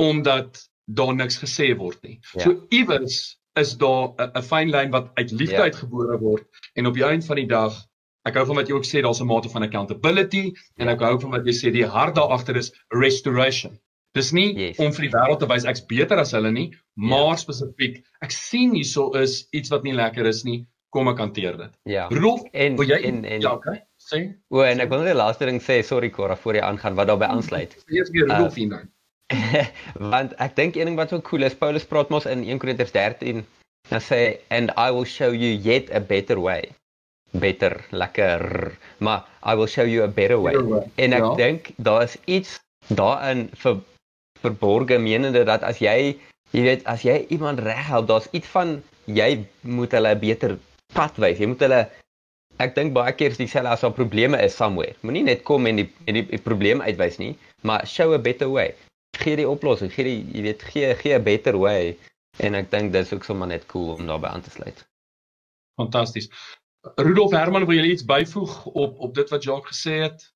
omdat daar niks gesê word nie. Ja. So iewers is daar 'n fyn lyn wat uit liefde ja. uitgebore word en op die einde van die dag ek hou van wat jy ook sê daar's 'n mate van accountability en ek hou van wat jy sê die hart daar agter is restoration. Dis nie yes. om vir die wêreld te wys ek's beter as hulle nie, maar ja. spesifiek ek sien hierso is iets wat nie lekker is nie, kom ek hanteer dit. Ja. Rolf, en jy en en ja, okay. Sê. O, en ek wil net die laaste ding sê, sorry Cora, voor jy aangaan wat daarbey aansluit. <laughs> Eers weer Rolf uh, hier dan. <laughs> Want ek dink een ding wat so cool is, Paulus praat mos in 1 Korintiërs 13 dan sê and I will show you yet a better way. Beter, lekker. Maar I will show you a better way. Better way. En ek ja. dink daar is iets daarin vir verborge menende dat as jy jy weet as jy iemand reghelp daar's iets van jy moet hulle 'n beter pad wys. Jy moet hulle ek dink baie keer is dieselfde as al probleme is somewhere. Moenie net kom en die en die, die probleem uitwys nie maar show a better way. Gee die oplossing gee die jy weet gee gee 'n better way. En ek dink dis ook sommer net cool om daarbey aan te sluit. Fantasties. Rudolf Herman wil jy iets byvoeg op op dit wat Jacques gesê het?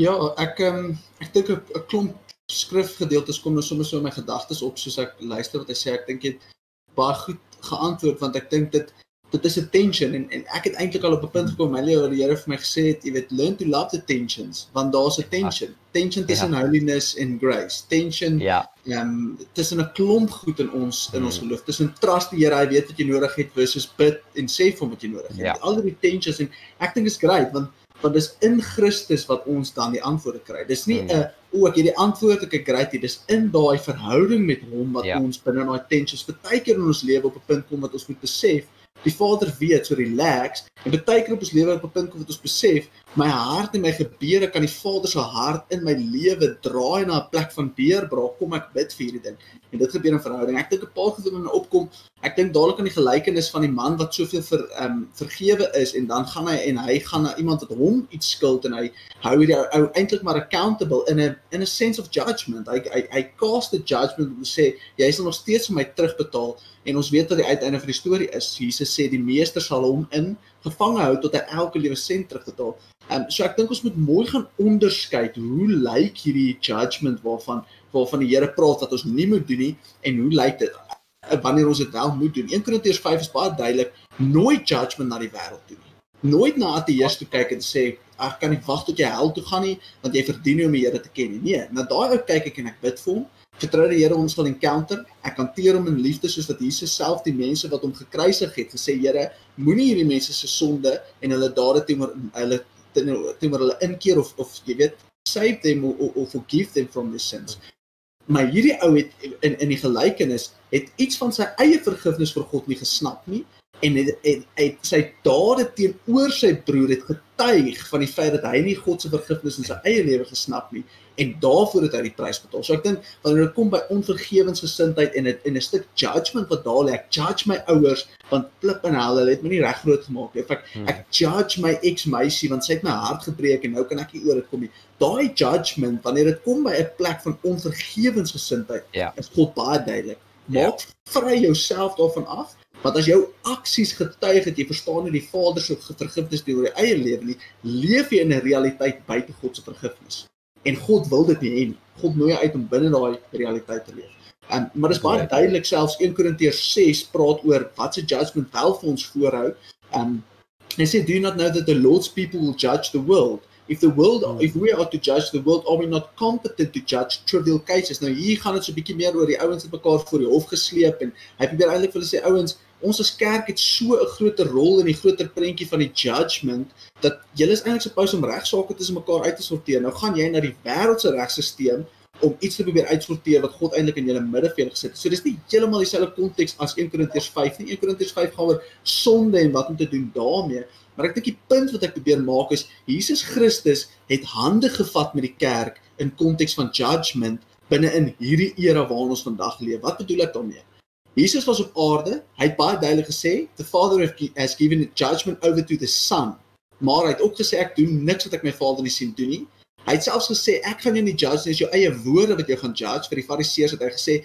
Ja, ek um, ek dink 'n klomp skrifgedeeltes kom nou sommer so in my gedagtes op soos ek luister wat hy sê. Ek dink jy het baie goed geantwoord want ek dink dit dit is 'n tension en en ek het eintlik al op 'n punt gekom my lewe waar die Here vir my gesê het jy weet learn to love the tensions want daar's 'n tension tension tussen ja. holiness en grace tension ja ehm um, tussen 'n klomp goed in ons in ons hmm. geloof tussen trust die Here hy weet wat jy nodig het versus bid en sê vir hom wat jy nodig het ja. al die tensions en ek dink is great want want dis in Christus wat ons dan die antwoorde kry. Dis nie 'n hmm. O, ek het die antwoord ek kry dit. Dis in daai verhouding met hom wat ja. ons binne daai tensions baie keer in ons lewe op 'n punt kom wat ons moet besef die Vader weet so relax en baie keer op ons lewe op 'n punt kom wat ons besef my hart en my gebede kan die Vader se hart in my lewe draai na 'n plek van deurbraak kom ek bid vir hierdie ding. En dit gebeur in verhouding. Ek dink 'n paar goed wat opkom. Ek dink dadelik aan die gelykenis van die man wat soveel vir ehm um, vergewe is en dan gaan hy en hy gaan na iemand wat hom iets skuld en hy hou hierdie ou, eintlik maar accountable in 'n in 'n sense of judgment. Hy hy hy cast the judgment om te sê jy sal nog steeds vir my terugbetaal. En ons weet wat die uiteinde van die storie is Jesus sê die meester sal hom in gevange hou tot hy elke liewe sent terugbetaal. Ehm um, so ek dink ons moet mooi gaan onderskei hoe lyk hierdie judgment waarvan waarvan die Here praat wat ons nie moet doen nie en hoe lyk dit eh, wanneer ons dit wel moet doen. 1 Korintiërs 5 is baie duidelik, nooit judgment na die wêreld toe nie. Nooit na ateërs toe kyk en sê ek kan nie wag tot jy hel toe gaan nie want jy verdien nie om die Here te ken nie. Nee, na daai ou kyk ek en ek bid vir hom vertrou die Here ons sal encounter. Ek hanteer hom in liefde soos wat Jesus self die mense wat hom gekruisig het gesê Here, moenie hierdie mense se sonde en hulle dade teenoor hulle teenoor hulle inkeer of of jy weet save them or, or forgive them from their sins. Maar hierdie ou het in in die gelykenis het iets van sy eie vergifnis vir God nie gesnap nie en het, het, het sy dade teenoor sy broer het getuig van die feit dat hy nie God se vergifnis in sy eie lewe gesnap nie en daarvoor het hy die prys betaal. So ek dink wanneer dit kom by onvergewensgesindheid en dit en 'n stuk judgement wat daar lê, ek judge my ouers want flip en hulle het my nie reg groot gemaak nie. Of ek hmm. ek judge my ex-meisie want sy het my hart gebreek en nou kan ek nie oor dit kom nie. Daai judgement wanneer dit kom by 'n plek van onvergewensgesindheid, ja. is God baie duidelik. Maak ja. vry jouself daarvan af Want as jou aksies getuig dat jy verstaan nie die Vader se vergifnis deur jou eie lewe nie, leef jy in 'n realiteit buite God se vergifnis. En God wil dit nie hê nie. God nooi uit om binne daai realiteit te leef. En maar dis baie duidelik selfs 1 Korintiërs 6 praat oor wat se judgment wel vir ons voorhou. Um hy sê do not know that the Lord's people will judge the world. If the world hmm. if we are to judge the world are we not competent to judge trivial cases. Nou hier gaan dit so 'n bietjie meer oor die ouens wat mekaar voor die hof gesleep en hy probeer eintlik vir hulle sê ouens ons as kerk het so 'n groter rol in die groter prentjie van die judgment dat julle is eintlik supposed om regsaake tussen mekaar uit te sorteer. Nou gaan jy na die wêreldse regstelsel om iets te probeer uitsorteer wat God eintlik in julle midde vir julle gesit het. So dis nie heeltemal dieselfde konteks as 1 Korintiërs 5 nie. 1 Korintiërs 5 gaan oor sonde en wat om te doen daarmee. Maar ek dink die punt wat ek probeer maak is Jesus Christus het hande gevat met die kerk in konteks van judgment binne in hierdie era waarin ons vandag leef. Wat bedoel ek daarmee? Jesus was op aarde. Hy het baie duidelik gesê, "The Father has given judgment over to the Son." Maar hy het ook gesê ek doen niks wat ek my Vader nie sien doen nie. Hy het selfs gesê ek gaan jou nie judge nie, dis jou eie woorde wat jy gaan judge. Vir die Fariseërs het hy gesê,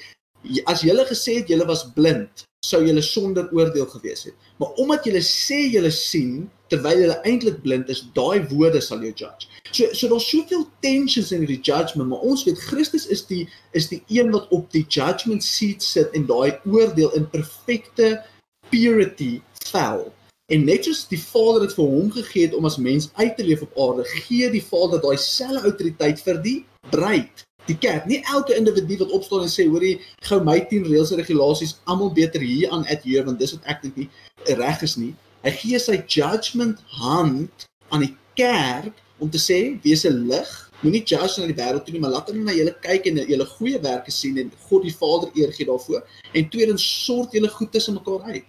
"As julle gesê het julle was blind, sou julle sonder oordeel gewees het. Maar omdat julle sê julle sien terwyl julle eintlik blind is, daai woorde sal jou judge." So so daar's soveel tensions in die judgment, maar ons weet Christus is die is die een wat op die judgment seat sit en daai oordeel in perfekte purity vel. En net soos die Vader dit vir hom gegee het om as mens uit te leef op aarde, gee die Vader daai selfe autoriteit vir die bruid, die kerk. Nie elke individu wat opstaan en sê, hoorie, gou my 10 reëls en regulasies almal beter hier aan adhere want dis wat ek dink nie reg is nie. Hy gee sy judgment hand aan die kerk om te sê wees 'n lig, moenie judge na die wêreld toe nie, maar laat hulle na julle kyk en julle goeie werke sien en God die Vader eer gee daarvoor. En tweedens sort julle goed tussen mekaar uit.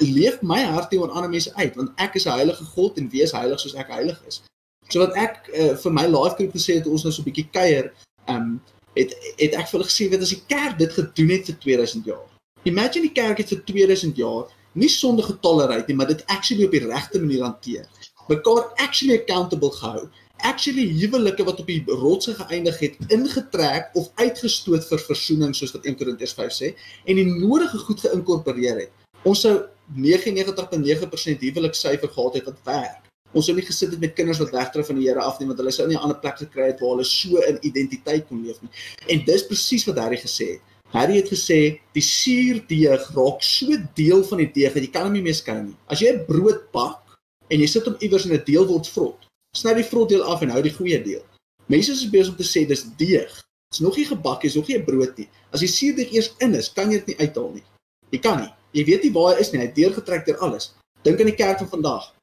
Leef my hart teenoor ander mense uit want ek is 'n heilige God en wees heilig soos ek heilig is. So wat ek uh, vir my life group gesê het ons nou so 'n bietjie kuier, um het het ek vir hulle gesê weet as die kerk dit gedoen het vir 2000 jaar. Imagine die kerk het vir 2000 jaar nie sonde getolereer nie, maar dit actually op die regte manier hanteer mekaar actually accountable gehou. Actually huwelike wat op die rotse geëindig het ingetrek of uitgestoot vir versoening soos wat 1 Korintiërs 5 sê en die nodige goed geïnkorporeer het. Ons sou 99.9% huwelik syfer gehad het wat werk. Ons sou nie gesit het met kinders wat wegdryf van die Here af nie want hulle sou nie 'n ander plek gekry het waar hulle so in identiteit kon leef nie. En dis presies wat Harry gesê het. Harry het gesê die suurdeeg raak so deel van die deeg dat jy kan hom nie meer skei nie. As jy 'n brood bak en jy sit hom iewers in 'n deel word vrot, sny die vrot deel af en hou die goeie deel. Mense is besig om te sê dis deeg. Dit's nog nie gebak nie, is nog nie 'n brood nie. As die suurdeeg eers in is, kan jy dit nie uithaal nie. Jy kan nie. Jy weet nie waar hy is nie. Hy het deurgetrek deur alles. Dink aan die kerk van vandag.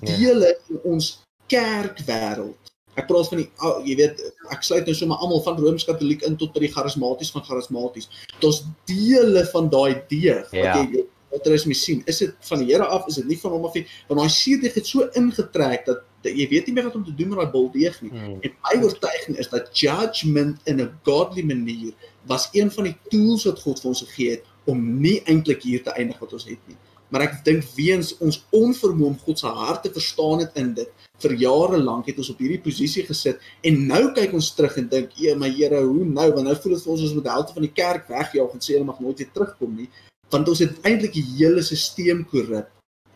Ja. dele in ons kerkwêreld. Ek praat van die ou- jy weet ek sluit nou sommer almal van Rooms-Katoliek in tot by die charismaties van charismaties. Ons dele van daai deeg Ja. wat jy wat er is mee sien. Is dit van die Here af? Is dit nie van hom af nie? Want daai suurdeeg het so ingetrek dat, dat jy weet nie meer wat om te doen met daai bol deeg nie. Hmm. En my oortuiging is dat judgment in 'n godly manier was een van die tools wat God vir ons gegee het om nie eintlik hier te eindig wat ons het nie. Maar ek dink weens ons onvermoë om God se hart te verstaan het in dit, vir jare lank het ons op hierdie posisie gesit en nou kyk ons terug en dink, "Ja, my Here, hoe nou? Want nou voel dit vir ons ons moet helfte van die kerk wegjaag en sê hulle mag nooit weer terugkom nie." Want ons het eintlik die hele stelsel korrup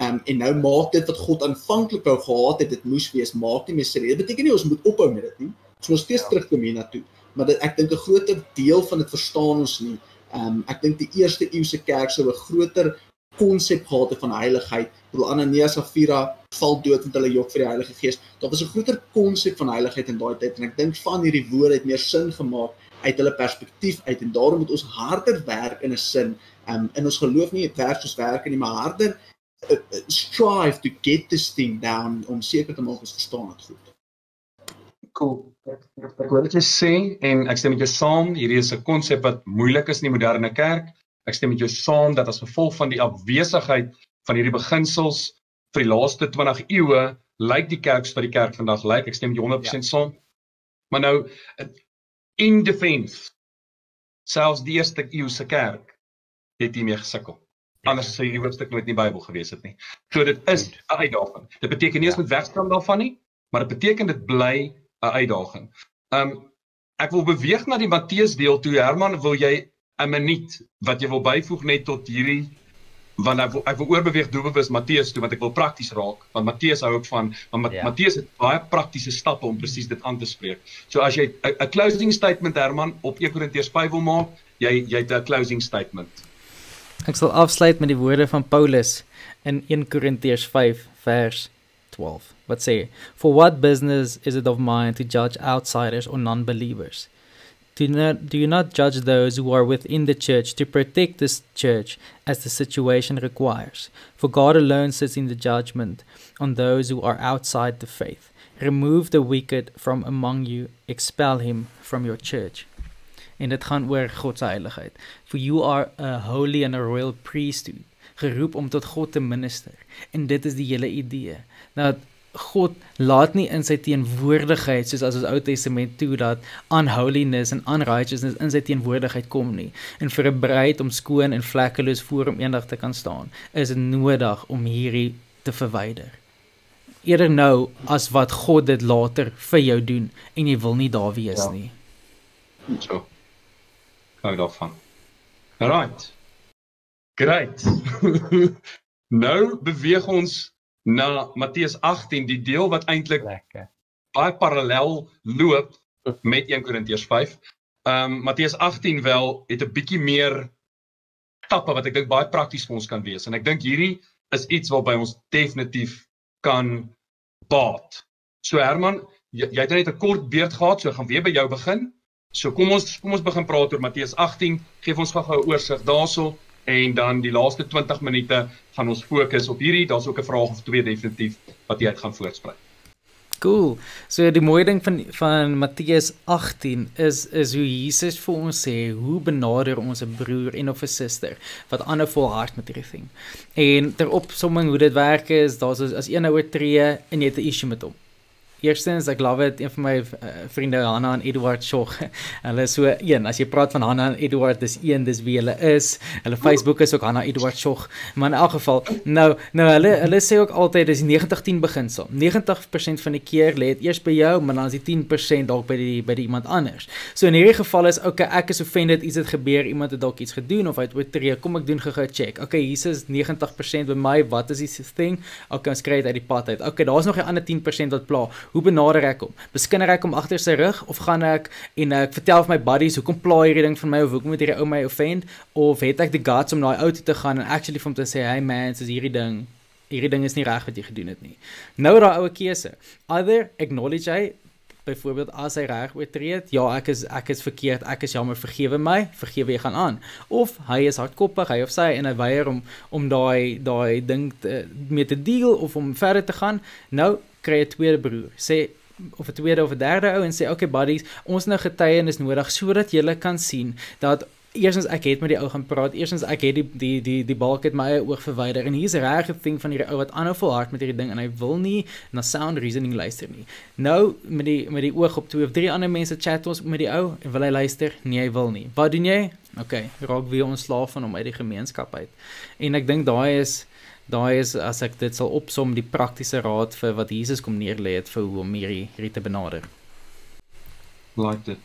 Um, en nou maak dit wat God aanvanklik wou gehad het dit moes wees maak nie meer sin. Dit beteken nie ons moet ophou met dit nie. Ons moet steeds Ja. terugkom hiernatoe. Maar dit, ek dink 'n groter deel van dit verstaan ons nie. Um ek dink die eerste eeuse kerk sou 'n groter konsep gehad het van heiligheid. Bedoel Ananias Safira val dood met hulle jok vir die Heilige Gees. Daar was 'n groter konsep van heiligheid in daai tyd en ek dink van hierdie woorde het meer sin gemaak uit hulle perspektief uit en daarom moet ons harder werk in 'n sin. Um in ons geloof nie werk soos werk nie, maar harder uh, uh, strive to get this thing down om seker te maak ons verstaan dit goed. Cool. Ek wil net sê en ek stem met jou saam, hierdie is 'n konsep wat moeilik is in die moderne kerk. Ek stem met jou saam dat as gevolg van die afwesigheid van hierdie beginsels vir die laaste 20 eeue lyk die kerk soos wat die kerk vandag lyk. Ek stem met jou 100% ja. saam. Maar nou in defense selfs die eerste eeu se kerk het hiermee gesukkel. Anders sou hierdie hoofstuk nooit in die Bybel gewees het nie. So dit is 'n uitdaging. Dit beteken nie ons Ja. moet wegstaan daarvan nie, maar dit beteken dit bly 'n uitdaging. Um ek wil beweeg na die Matteus deel toe. Herman, wil jy 'n minuut wat jy wil byvoeg net tot hierdie want ek wil, ek wil oorbeweeg doelbewus Matteus toe want ek wil prakties raak want Matteus hou ook van want Ja. Matteus het baie praktiese stappe om presies dit aan te spreek. So as jy 'n 'n closing statement Herman op 1 Korintiërs 5 wil maak, jy jy het 'n closing statement. Ek sal afsluit met die woorde van Paulus in 1 Korintiërs 5 vers 12 wat sê for what business is it of mine to judge outsiders or non-believers do not do you not judge those who are within the church to protect this church as the situation requires? For God alone sits in the judgment on those who are outside the faith. Remove the wicked from among you expel him from your church. En dit gaan oor God se heiligheid. For you are a holy and a royal priesthood geroep om tot God te minister. En dit is die hele idee. Dat God laat nie in sy teenwoordigheid soos as ons Ou Testament toe dat unholiness en unrighteousness in sy teenwoordigheid kom nie en vir 'n bruid om skoon en vlekkeloos voor hom eendag te kan staan is dit nodig om hierdie te verwyder eerder nou as wat God dit later vir jou doen en jy wil nie daar wees Ja. nie So. Hou daarvan. Right. Great. <laughs> nou beweeg ons na Matteus 18, die deel wat eintlik baie parallel loop met 1 Korintiërs 5. Ehm um, Matteus 18 wel het 'n bietjie meer stappe wat ek dink baie prakties vir ons kan wees en ek dink hierdie is iets waarby ons definitief kan baat. So Herman, jy, jy het net 'n kort beurt gehad, so ek gaan weer by jou begin. So kom ons kom ons begin praat oor Matteus 18. Geef ons gou-gou 'n oorsig daarso en dan die laaste 20 minute gaan ons fokus op hierdie. Daar's ook 'n vraag of twee definitief wat jy uit gaan voortsprei. Cool. So die mooi ding van van Matteus 18 is is hoe Jesus vir ons sê hoe benader ons 'n broer en of 'n suster wat ander volhard met hierdie ding. En ter opsomming hoe dit werk is, daar's as, een nou oortree en jy het 'n issue met hom. Eerstens, ek love dit een van my uh, vriende Hanna en Edward Shog. <laughs> hulle so een, as jy praat van Hanna en Edward, dis een, dis wie hulle is. Hulle Facebook is ook Hanna Edward Shog. Maar in elk geval, nou nou hulle hulle sê ook altyd dis 90-10 beginsel. 90% van die keer lê dit eers by jou, maar dan is die 10% dalk by die by die iemand anders. So in hierdie geval is okay, ek is offended, iets het gebeur, iemand het dalk iets gedoen of hy het oortree. Kom ek doen gou-gou check. Okay, hier is 90% by my. Wat is die thing? Okay, ons kry dit uit die pad uit. Okay, daar's nog 'n ander 10% wat pla. Hoe benader ek hom? Beskinner ek hom agter sy rug of gaan ek en ek vertel vir my buddies hoekom pla hierdie ding van my of hoekom moet hierdie ou my offend of het ek die guts om na daai ou toe te gaan en actually vir hom te sê, "Hey man, dis hierdie ding. Hierdie ding is nie reg wat jy gedoen het nie." Nou daai oue keuse. Either acknowledge hy byvoorbeeld as hy reg oortree het, ja, ek is ek is verkeerd, ek is jammer, vergewe my, vergewe jy gaan aan. Of hy is hardkoppig, hy of sy en hy weier om om daai daai ding te, mee te deel of om verder te gaan. Nou kry 'n tweede broer. Sê of 'n tweede of 'n derde ou en sê okay buddies, ons nou getuienis nodig sodat jy kan sien dat Eerstens ek het met die ou gaan praat. Eerstens ek het die die die die balk het my eie oog verwyder en hier's 'n regte ding van hierdie ou wat aanhou volhard met hierdie ding en hy wil nie na sound reasoning luister nie. Nou met die met die oog op twee of drie ander mense chat ons met die ou en wil hy luister? Nee, hy wil nie. Wat doen jy? OK, raak weer ontslaaf van hom uit die gemeenskap uit. En ek dink daai is daai is as ek dit sal opsom die praktiese raad vir wat Jesus kom neerlê het vir hoe om hierdie hierdie te benader. Like dit.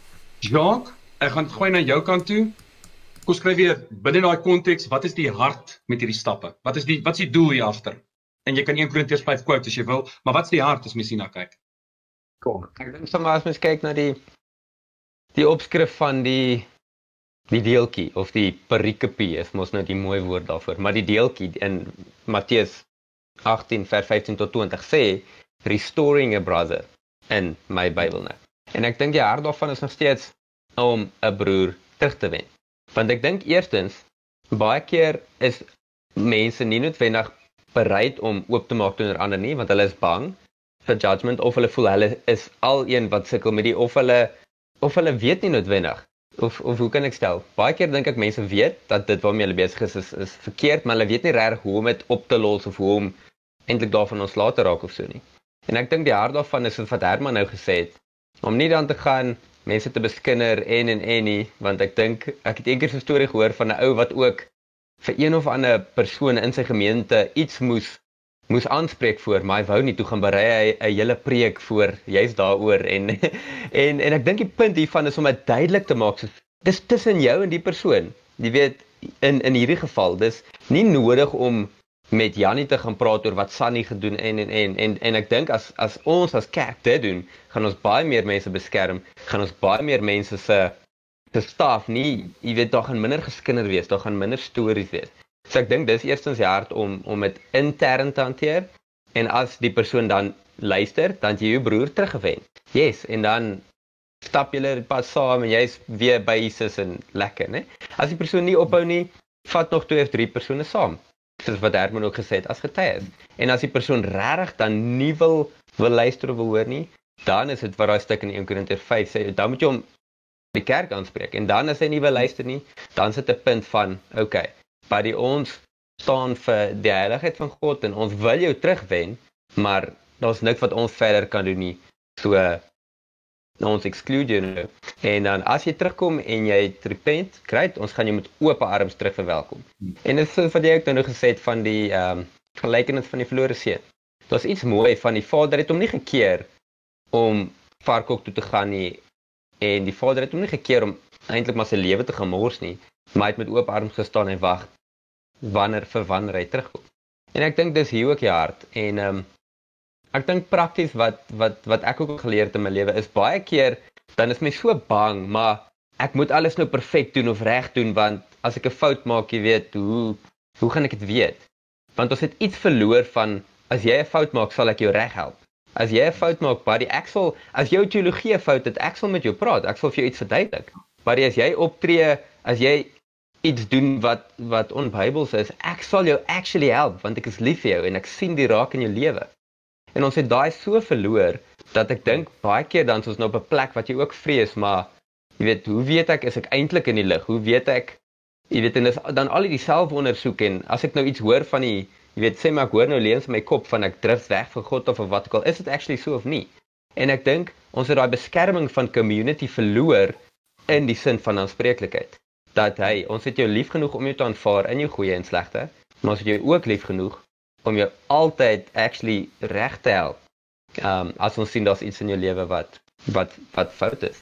Jacques, ek gaan gooi na jou kant toe. Kom skryf weer binne daai konteks, wat is die hart met hierdie stappe? Wat is die wat is die doel hier agter? En jy kan 1 Korintiërs 5 quote as jy wil, maar wat is die hart as mens hierna kyk? Kom. Ek dink sommer as mens kyk na die die opskrif van die die deeltjie of die perikopie is mos nou die mooi woord daarvoor, maar die deeltjie in Matteus 18 vers 15 tot 20 sê restoring a brother in my Bybel net. En ek dink die hart daarvan is nog steeds om 'n broer terug te wen. Want ek dink eerstens baie keer is mense nie noodwendig bereid om oop te maak teenoor ander nie want hulle is bang vir judgement of hulle voel hulle is al een wat sukkel met die of hulle of hulle weet nie noodwendig of of hoe kan ek stel? Baie keer dink ek mense weet dat dit waarmee hulle besig is is is verkeerd maar hulle weet nie reg hoe om dit op te los of hoe om eintlik daarvan ontslae te raak of so nie. En ek dink die hart daarvan is wat Herman nou gesê het om nie dan te gaan mense te beskinder en en en nie want ek dink ek het eendag 'n storie gehoor van 'n ou wat ook vir een of ander persoon in sy gemeente iets moes moes aanspreek voor maar hy wou nie toe gaan berei hy 'n hele preek voor jy's daaroor en <laughs> en en ek dink die punt hiervan is om dit duidelik te maak so dis tussen jou en die persoon jy weet in in hierdie geval dis nie nodig om met Jannie te gaan praat oor wat Sunny gedoen en en en en en ek dink as as ons as kerk dit doen, gaan ons baie meer mense beskerm, gaan ons baie meer mense se se staf nie, jy weet daar gaan minder geskinder wees, daar gaan minder stories wees. So ek dink dis eerstens die hart om om dit intern te hanteer en as die persoon dan luister, dan jy jou broer teruggewen. Yes, en dan stap julle pas saam en jy's weer by Jesus en lekker, né? As die persoon nie ophou nie, vat nog twee of drie persone saam soos wat Herman ook gesê het as getuie. En as die persoon regtig dan nie wil wil luister of wil hoor nie, dan is dit wat daai stuk in 1 Korintiërs 5 sê, dan moet jy hom die kerk aanspreek. En dan as hy nie wil luister nie, dan sit 'n punt van, okay, by die ons staan vir die heiligheid van God en ons wil jou terugwen, maar daar's niks wat ons verder kan doen nie. So nou ons exclude jou nou. En dan as jy terugkom en jy repent, great, ons gaan jou met oop arms terug verwelkom. En dit is wat jy ook nou gesê het van die ehm um, gelykenis van die verlore seun. Daar's iets mooi van die vader het hom nie gekeer om varkok toe te gaan nie en die vader het hom nie gekeer om eintlik maar sy lewe te gemors nie, maar hy het met oop arms gestaan en wag wanneer vir wanneer hy terugkom. En ek dink dis hier ook die hart en ehm um, Ek dink prakties wat wat wat ek ook geleer het in my lewe is baie keer dan is my so bang, maar ek moet alles nou perfek doen of reg doen want as ek 'n fout maak, jy weet, hoe hoe gaan ek dit weet? Want ons het iets verloor van as jy 'n fout maak, sal ek jou reghelp. As jy 'n fout maak, buddy, ek sal as jou teologie 'n fout het, ek sal met jou praat. Ek sal vir jou iets verduidelik. Buddy, as jy optree, as jy iets doen wat wat onbybels is, ek sal jou actually help want ek is lief vir jou en ek sien die raak in jou lewe. En ons het daai so verloor dat ek dink baie keer dan is ons nou op 'n plek wat jy ook vrees, maar jy weet, hoe weet ek is ek eintlik in die lig? Hoe weet ek jy weet en dis dan al die selfondersoek en as ek nou iets hoor van die jy weet sê maar ek hoor nou leens in my kop van ek drif weg van God of of wat ook al, is dit actually so of nie? En ek dink ons het daai beskerming van community verloor in die sin van aanspreeklikheid. Dat hy, ons het jou lief genoeg om jou te aanvaar in jou goeie en slegte, maar ons het jou ook lief genoeg om jou altyd actually reg te help. Ehm um, as ons sien daar's iets in jou lewe wat wat wat fout is.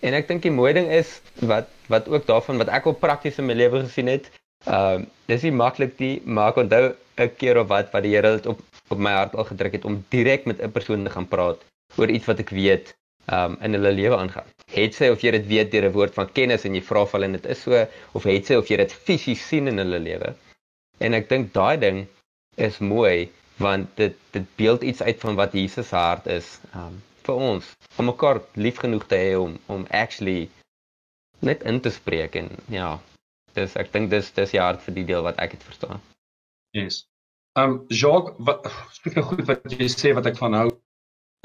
En ek dink die mooi ding is wat wat ook daarvan wat ek op prakties in my lewe gesien het, ehm uh, dis nie maklik nie, maar ek onthou 'n keer of wat wat die Here dit op op my hart al gedruk het om direk met 'n persoon te gaan praat oor iets wat ek weet um, in hulle lewe aangaan. Het sy of jy dit weet deur 'n woord van kennis en jy vra of hulle dit is so of het sy of jy dit fisies sien in hulle lewe. En ek dink daai ding is mooi want dit dit beeld iets uit van wat Jesus se hart is. Um, vir ons om mekaar lief genoeg te hê om om actually net in te spreek en ja dis ek dink dis dis die hart vir die deel wat ek het verstaan. Yes. Ehm um, Jacques wat spreek nou goed wat jy sê wat ek van hou.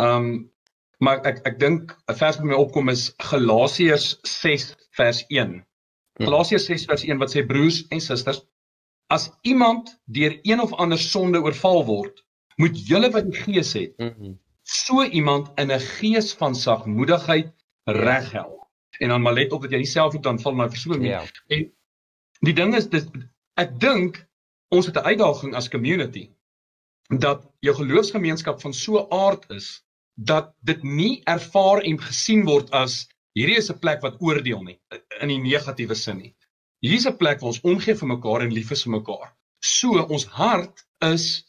Ehm um, maar ek ek dink 'n vers wat my opkom is Galasiërs 6 vers 1. Hmm. Galasiërs 6 vers 1 wat sê broers en susters as iemand deur een of ander sonde oorval word, moet julle wat die gees het, -hmm so iemand in 'n gees van sagmoedigheid reghelp. En dan maar let op dat jy nie self ook dan val na versoening nie. Ja. En die ding is dis ek dink ons het 'n uitdaging as community dat jou geloofsgemeenskap van so aard is dat dit nie ervaar en gesien word as hierdie is 'n plek wat oordeel nie in die negatiewe sin nie. Hierdie is 'n plek waar ons omgee vir mekaar en lief is vir mekaar. So ons hart is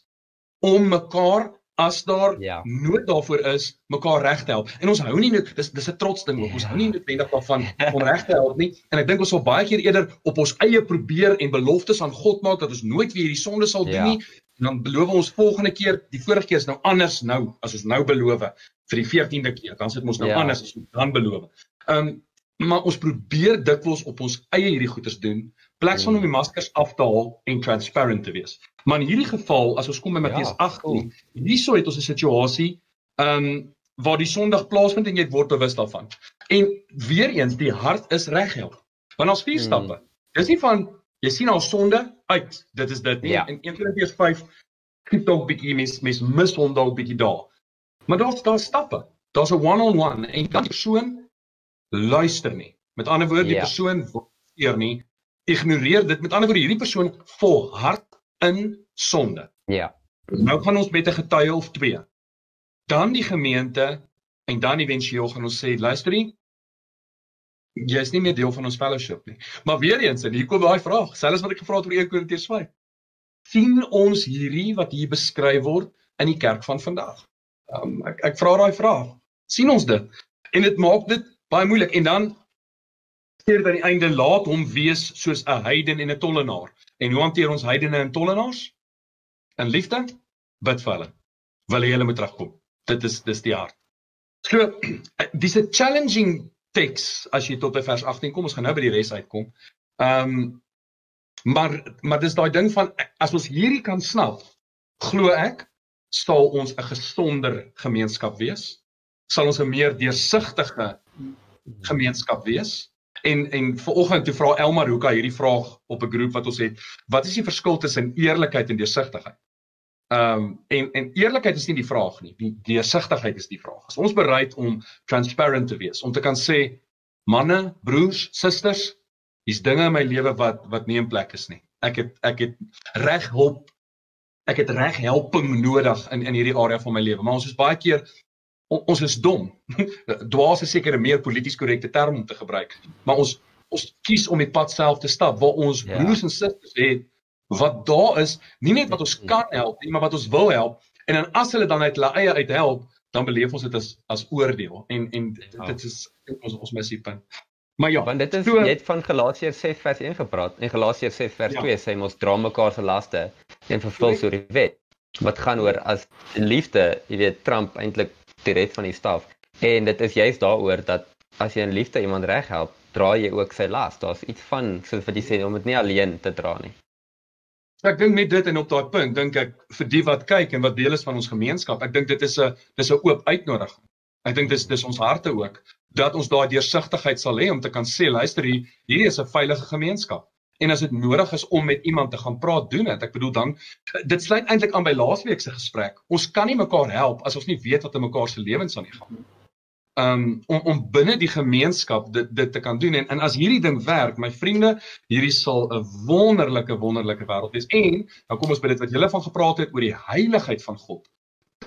om mekaar as daar ja. nood daarvoor is, mekaar reg te help. En ons hou nie net dis dis 'n trots ding ook. Ja. Ons hou nie noodwendig daarvan om reg te help nie. En ek dink ons sal baie keer eerder op ons eie probeer en beloftes aan God maak dat ons nooit weer hierdie sonde sal doen ja. nie. En dan beloof ons volgende keer, die vorige keer is nou anders nou as ons nou beloof vir die 14de keer. Dan sit ons nou ja. anders as ons dan beloof. Ehm um, maar ons probeer dikwels op ons eie hierdie goeders doen plek van om die maskers af te haal en transparant te wees. Maar in hierdie geval, as ons kom by Matteus ja, 18, hierso het ons 'n situasie ehm um, waar die Sondag plaasvind en jy word bewus daarvan. En weer eens, die hart is reghelp. Want ons vier hmm. stappe. Dis nie van jy sien al sonde uit. Dit is dit nie. Ja. In 1 Korintiërs 5 kyk dalk bietjie mes mes mis hom dalk bietjie daar. Maar daar's daar stappe. Daar's 'n one-on-one en dan die persoon luister nie. Met ander woorde, die ja. persoon eer nie ignoreer dit. Met ander woorde, hierdie persoon volhard in sonde. Ja. Nou gaan ons met 'n getuie of twee. Dan die gemeente en dan eventueel gaan ons sê, luister jy, jy is nie meer deel van ons fellowship nie. Maar weer eens, en hier kom daai vraag, selfs wat ek gevra het oor 1 Korintiërs 5. sien ons hierdie wat hier beskryf word in die kerk van vandag? Um, ek ek vra daai vraag. sien ons dit? En dit maak dit baie moeilik en dan dit aan die einde laat hom wees soos 'n heiden en 'n tollenaar. En hoe hanteer ons heidene en tollenaars? In liefde bid vir hulle. Wil hy hulle moet terugkom. Dit is dis die hart. So <clears throat> dis 'n challenging teks as jy tot by vers 18 kom. Ons gaan nou by die res uitkom. Ehm um, maar maar dis daai ding van as ons hierdie kan snap, glo ek sal ons 'n gesonder gemeenskap wees. Sal ons 'n meer deursigtige gemeenskap wees En en vanoggend toe vra Elmar Hoeka hierdie vraag op 'n groep wat ons het. Wat is die verskil tussen eerlikheid en deursigtigheid? Ehm um, en en eerlikheid is nie die vraag nie. Die deursigtigheid is die vraag. As ons bereid om transparant te wees, om te kan sê manne, broers, susters, hier's dinge in my lewe wat wat nie in plek is nie. Ek het ek het reg hulp ek het reg helping nodig in in hierdie area van my lewe. Maar ons is baie keer ons is dom. <laughs> Dwaas is seker 'n meer polities korrekte term om te gebruik, maar ons ons kies om die pad self te stap waar ons ja. broers en susters het wat daar is, nie net wat ons kan help nie, maar wat ons wil help. En dan as hulle dan uit hulle eie uit help, dan beleef ons dit as as oordeel. En en dit, dit is ons ons missiepunt. Maar ja, want dit is so, jy het van Galasiërs 6 vers 1 gepraat. En Galasiërs 6 vers ja. 2 sê ons dra mekaar se laste en vervul so die wet. Wat gaan oor as liefde, jy weet, Trump eintlik die red van die staf. En dit is juist daaroor dat as jy in liefde iemand reg help, dra jy ook sy las. Daar's iets van soos wat jy sê om dit nie alleen te dra nie. Ek dink met dit en op daai punt dink ek vir die wat kyk en wat deel is van ons gemeenskap, ek dink dit is 'n dis 'n oop uitnodiging. Ek dink dis dis ons harte ook dat ons daai deursigtigheid sal hê om te kan sê luister hier hierdie is 'n veilige gemeenskap en as dit nodig is om met iemand te gaan praat, doen dit. Ek bedoel dan dit sluit eintlik aan by laasweek se gesprek. Ons kan nie mekaar help as ons nie weet wat in mekaar se lewens aan die gaan. Um om om binne die gemeenskap dit dit te kan doen en en as hierdie ding werk, my vriende, hierdie sal 'n wonderlike wonderlike wêreld wees. En dan kom ons by dit wat julle van gepraat het oor die heiligheid van God.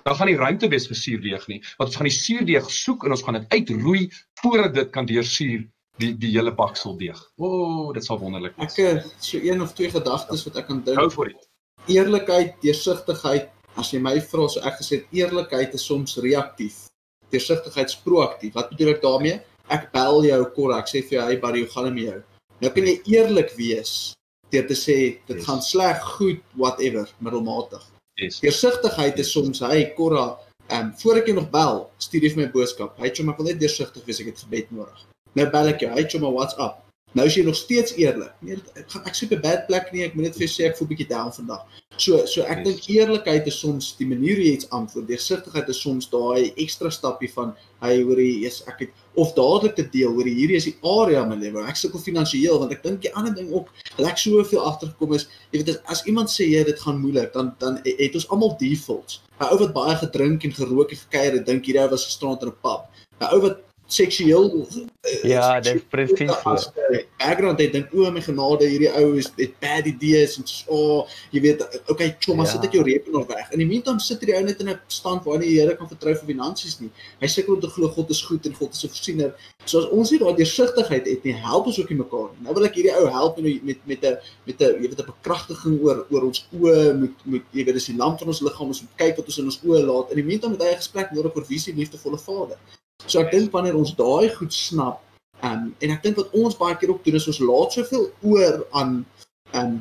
Dan gaan die ruimte wees vir suurdeeg nie. Want ons gaan die suurdeeg soek en ons gaan dit uitroei voordat dit kan deursuur die die hele baksel deeg. O, oh, dit sal wonderlik wees. Ek so een of twee gedagtes wat ek kan dink. Hou vir dit. Eerlikheid, deursigtigheid. As jy my vra, so ek gesê eerlikheid is soms reaktief. Deursigtigheid is proaktief. Wat bedoel ek daarmee? Ek bel jou kor, ek sê vir jou, "Hey buddy, hoe gaan dit met jou?" Nou kan jy eerlik wees deur te sê dit yes. gaan sleg, goed, whatever, middelmatig. Yes. Deursigtigheid is soms, "Hey Korra, ehm um, voor ek jou nog bel, stuur jy vir my boodskap. Hy sê, "Maar ek wil net deursigtig wees, ek het gebed nodig." Nou bel ek jou, hy sê maar what's up. Nou is jy nog steeds eerlik. Nee, ek gaan ek soek 'n bad plek nie, ek moet net vir jou sê ek voel bietjie down vandag. So so ek dink eerlikheid is soms die manier hoe jy iets antwoord. Deursigtigheid is soms daai ekstra stappie van hy hoorie, yes, ek het of dadelik te deel hoor hierdie is die area my lewe. Ek sukkel finansiëel want ek dink die ander ding ook, ek soveel agtergekom is, jy weet as iemand sê jy dit gaan moeilik, dan dan het ons almal defaults. 'n Ou wat baie gedrink en gerook en gekuier het, dink hierdie ou was gisterand in 'n pub. 'n Ou wat seksueel Ja, dit presies. Background het dink o my genade hierdie ou is het bad ideas en so oh, jy weet okay chomma ja. sit ek jou rekenaar weg. In die meantime sit hierdie ou net in 'n stand waar hy die Here kan vertrou vir finansies nie. Hy sukkel om te glo God is goed en God is 'n voorsiener. So as ons nie daai deursigtigheid het nie, help ons ook nie mekaar nie. Nou wil ek hierdie ou help met met met 'n met 'n jy weet 'n bekragtiging oor oor ons oë moet moet jy weet dis die lamp van ons liggaam ons moet kyk wat ons in ons oë laat. In die meantime het hy 'n gesprek nodig oor se liefdevolle Vader. So ek dink wanneer ons daai goed snap, um, en ek dink wat ons baie keer ook doen is ons laat soveel oor aan um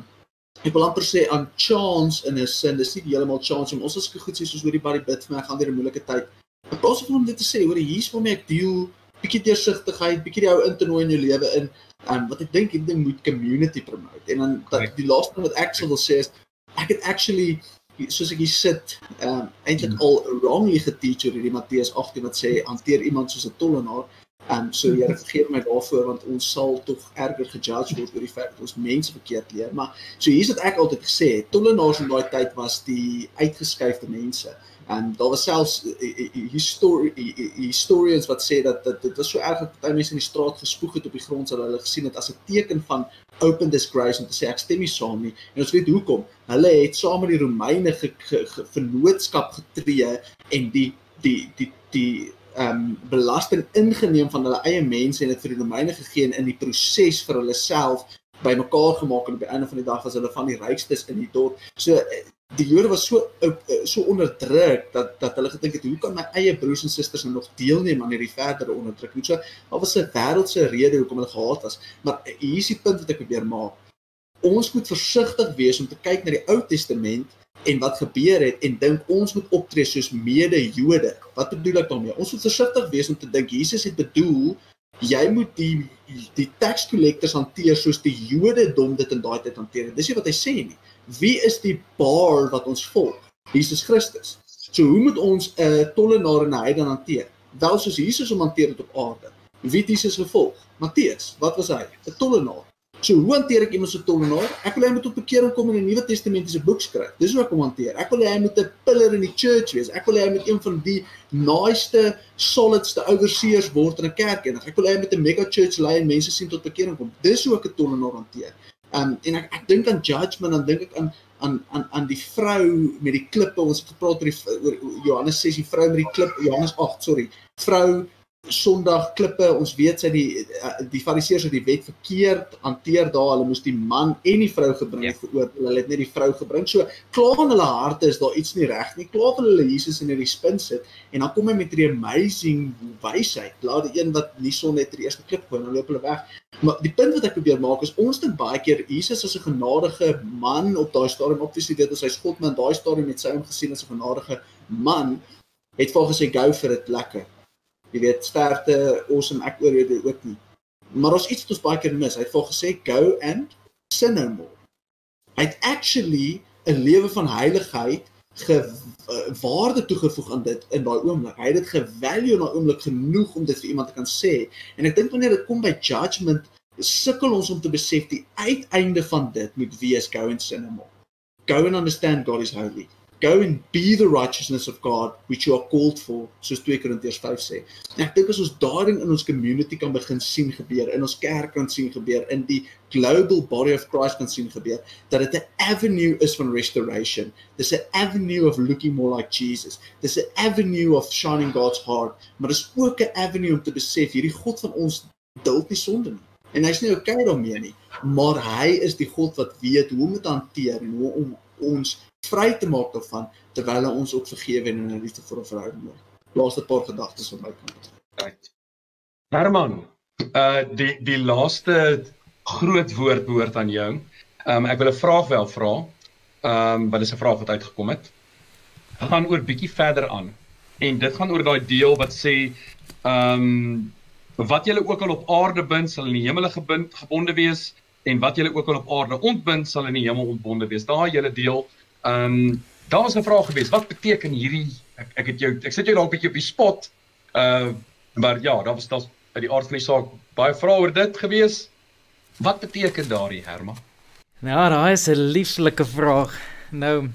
ek wil amper sê aan chance in 'n sin, dis nie heeltemal chance om ons as goed sê soos oor die buddy bid vir my gaan deur 'n moeilike tyd. Ek pas op om dit te sê, hoor hier's waarmee ek deel, bietjie deursigtigheid, bietjie die ou in te nooi in jou lewe in. Um wat ek dink hierdie ding moet community promote. En dan dat die laaste ding wat ek sou wil sê is ek het actually soos ek hier sit, ehm um, eintlik mm. al wrongly geteach oor hierdie Matteus 18 wat sê hanteer iemand soos 'n tollenaar. Ehm um, so Here <laughs> vergeef my daarvoor want ons sal tog erger gejudge word oor die feit dat ons mense verkeerd leer. Maar so hier's wat ek altyd gesê het, tollenaars in daai tyd was die uitgeskuifde mense. En daar was selfs histori historians wat sê dat dit dit was so erg dat baie mense in die straat gespoeg het op die grond sodat hulle gesien het as 'n teken van open disgrace om te sê ek stem nie saam nie. En ons weet hoekom. Hulle het saam met die Romeine vennootskap getree en die die die die ehm um, belasting ingeneem van hulle eie mense en dit vir die Romeine gegee en in die proses vir hulle self bymekaar gemaak en op die einde van die dag was hulle van die rykstes in die dorp. So die Jode was so eh, so onderdruk dat dat hulle gedink het hoe kan my eie broers en susters nou nog deelneem aan hierdie verdere onderdrukking. So daar was 'n wêreldse rede hoekom hulle gehaat was. Maar hier is die punt wat ek probeer maak. Ons moet versigtig wees om te kyk na die Ou Testament en wat gebeur het en dink ons moet optree soos mede-Jode. Wat bedoel ek daarmee? Ons moet versigtig wees om te dink Jesus het bedoel jy moet die die tax collectors hanteer soos die Jodendom dit in daai tyd hanteer. Dis nie wat hy sê nie wie is die baar wat ons volg? Jesus Christus. So hoe moet ons 'n uh, tollenaar en 'n heiden hanteer? Wel soos Jesus hom hanteer het op aarde. Wie het Jesus gevolg? Matteus. Wat was hy? 'n Tollenaar. So hoe hanteer ek iemand so tollenaar? Ek wil hy moet op bekering kom en 'n Nuwe Testamentiese boek skryf. Dis hoe ek hom hanteer. Ek wil hy moet 'n pillar in die church wees. Ek wil hy moet een van die naaste solidste overseers word in 'n kerk en ek wil hy met 'n mega church lei en mense sien tot bekering kom. Dis hoe ek 'n tollenaar hanteer. Um en ek ek dink aan judgment dan dink ek aan aan aan aan die vrou met die klippe ons het gepraat oor die oor Johannes 6 die vrou met die klip Johannes 8 sorry vrou Sondag klippe ons weet sy die eh, die fariseërs het die wet verkeerd hanteer daar hulle moes die man en die vrou gebring ja. veroordeel hulle het net die vrou gebring so klaar in hulle harte is daar iets nie reg nie klaar wil hulle Jesus in hierdie spin sit en dan kom hy met 'n amazing wysheid laat die een wat nie son net die eerste klip en dan loop hulle weg maar die punt wat ek probeer maak is ons dink baie keer Jesus as 'n genadige man op daai stadium obviously dit is hy skot man daai stadium met sy hom gesien as 'n genadige man het volgens hy gou vir dit lekker jy weet sterkte awesome ek oor dit ook nie maar ons iets wat ons baie keer mis hy het vol gesê go and sin no more hy het actually 'n lewe van heiligheid ge uh, waarde toegevoeg aan dit in daai oomblik hy het dit gevalue daai oomblik genoeg om dit vir iemand te kan sê en ek dink wanneer dit kom by judgment sukkel ons om te besef die uiteinde van dit moet wees go and sin him. Go and understand God is holy. Go and be the righteousness of God which you are called for, soos 2 Korintiërs 5 sê. En ek dink as ons daarin in ons community kan begin sien gebeur, in ons kerk kan sien gebeur, in die global body of Christ kan sien gebeur, dat dit 'n avenue is van restoration. Dis 'n avenue of looking more like Jesus. Dis 'n avenue of shining God's heart, maar dis ook 'n avenue om te besef hierdie God van ons duld nie sonde nie. En hy's nie okay daarmee nie, maar hy is die God wat weet hoe om dit hanteer en hoe om ons vry te maak daarvan terwyl hy ons ook vergewe en in liefde vir 'n verhouding maak. Laaste paar gedagtes van my kant. Right. Herman, uh die die laaste groot woord behoort aan jou. Um ek wil 'n vraag wel vra. Um wat is 'n vraag wat uitgekom het? Gaan oor bietjie verder aan. En dit gaan oor daai deel wat sê um wat julle ook al op aarde bind sal in die hemel gebind gebonde wees en wat julle ook al op aarde ontbind sal in die hemel ontbonde wees. Daai hele deel Ehm um, daar was 'n vraag gewees. Wat beteken hierdie ek ek het jou ek sit jou dalk bietjie op die spot. Uh maar ja, daar was daar by die aard van die saak baie vrae oor dit gewees. Wat beteken daardie Herma? Nou, daai is 'n lieflike vraag. Nou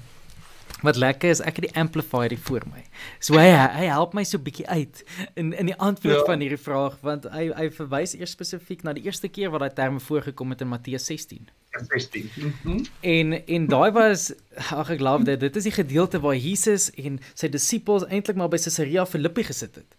Wat lekker is, ek het die amplifier hier voor my. So hy hy help my so bietjie uit in in die antwoord ja. van hierdie vraag want hy hy verwys eers spesifiek na die eerste keer wat daai terme voorgekom het in Matteus 16. 16. Mm -hmm. En en daai was ag ek glo dit dit is die gedeelte waar Jesus en sy disippels eintlik maar by Caesarea Philippi gesit het.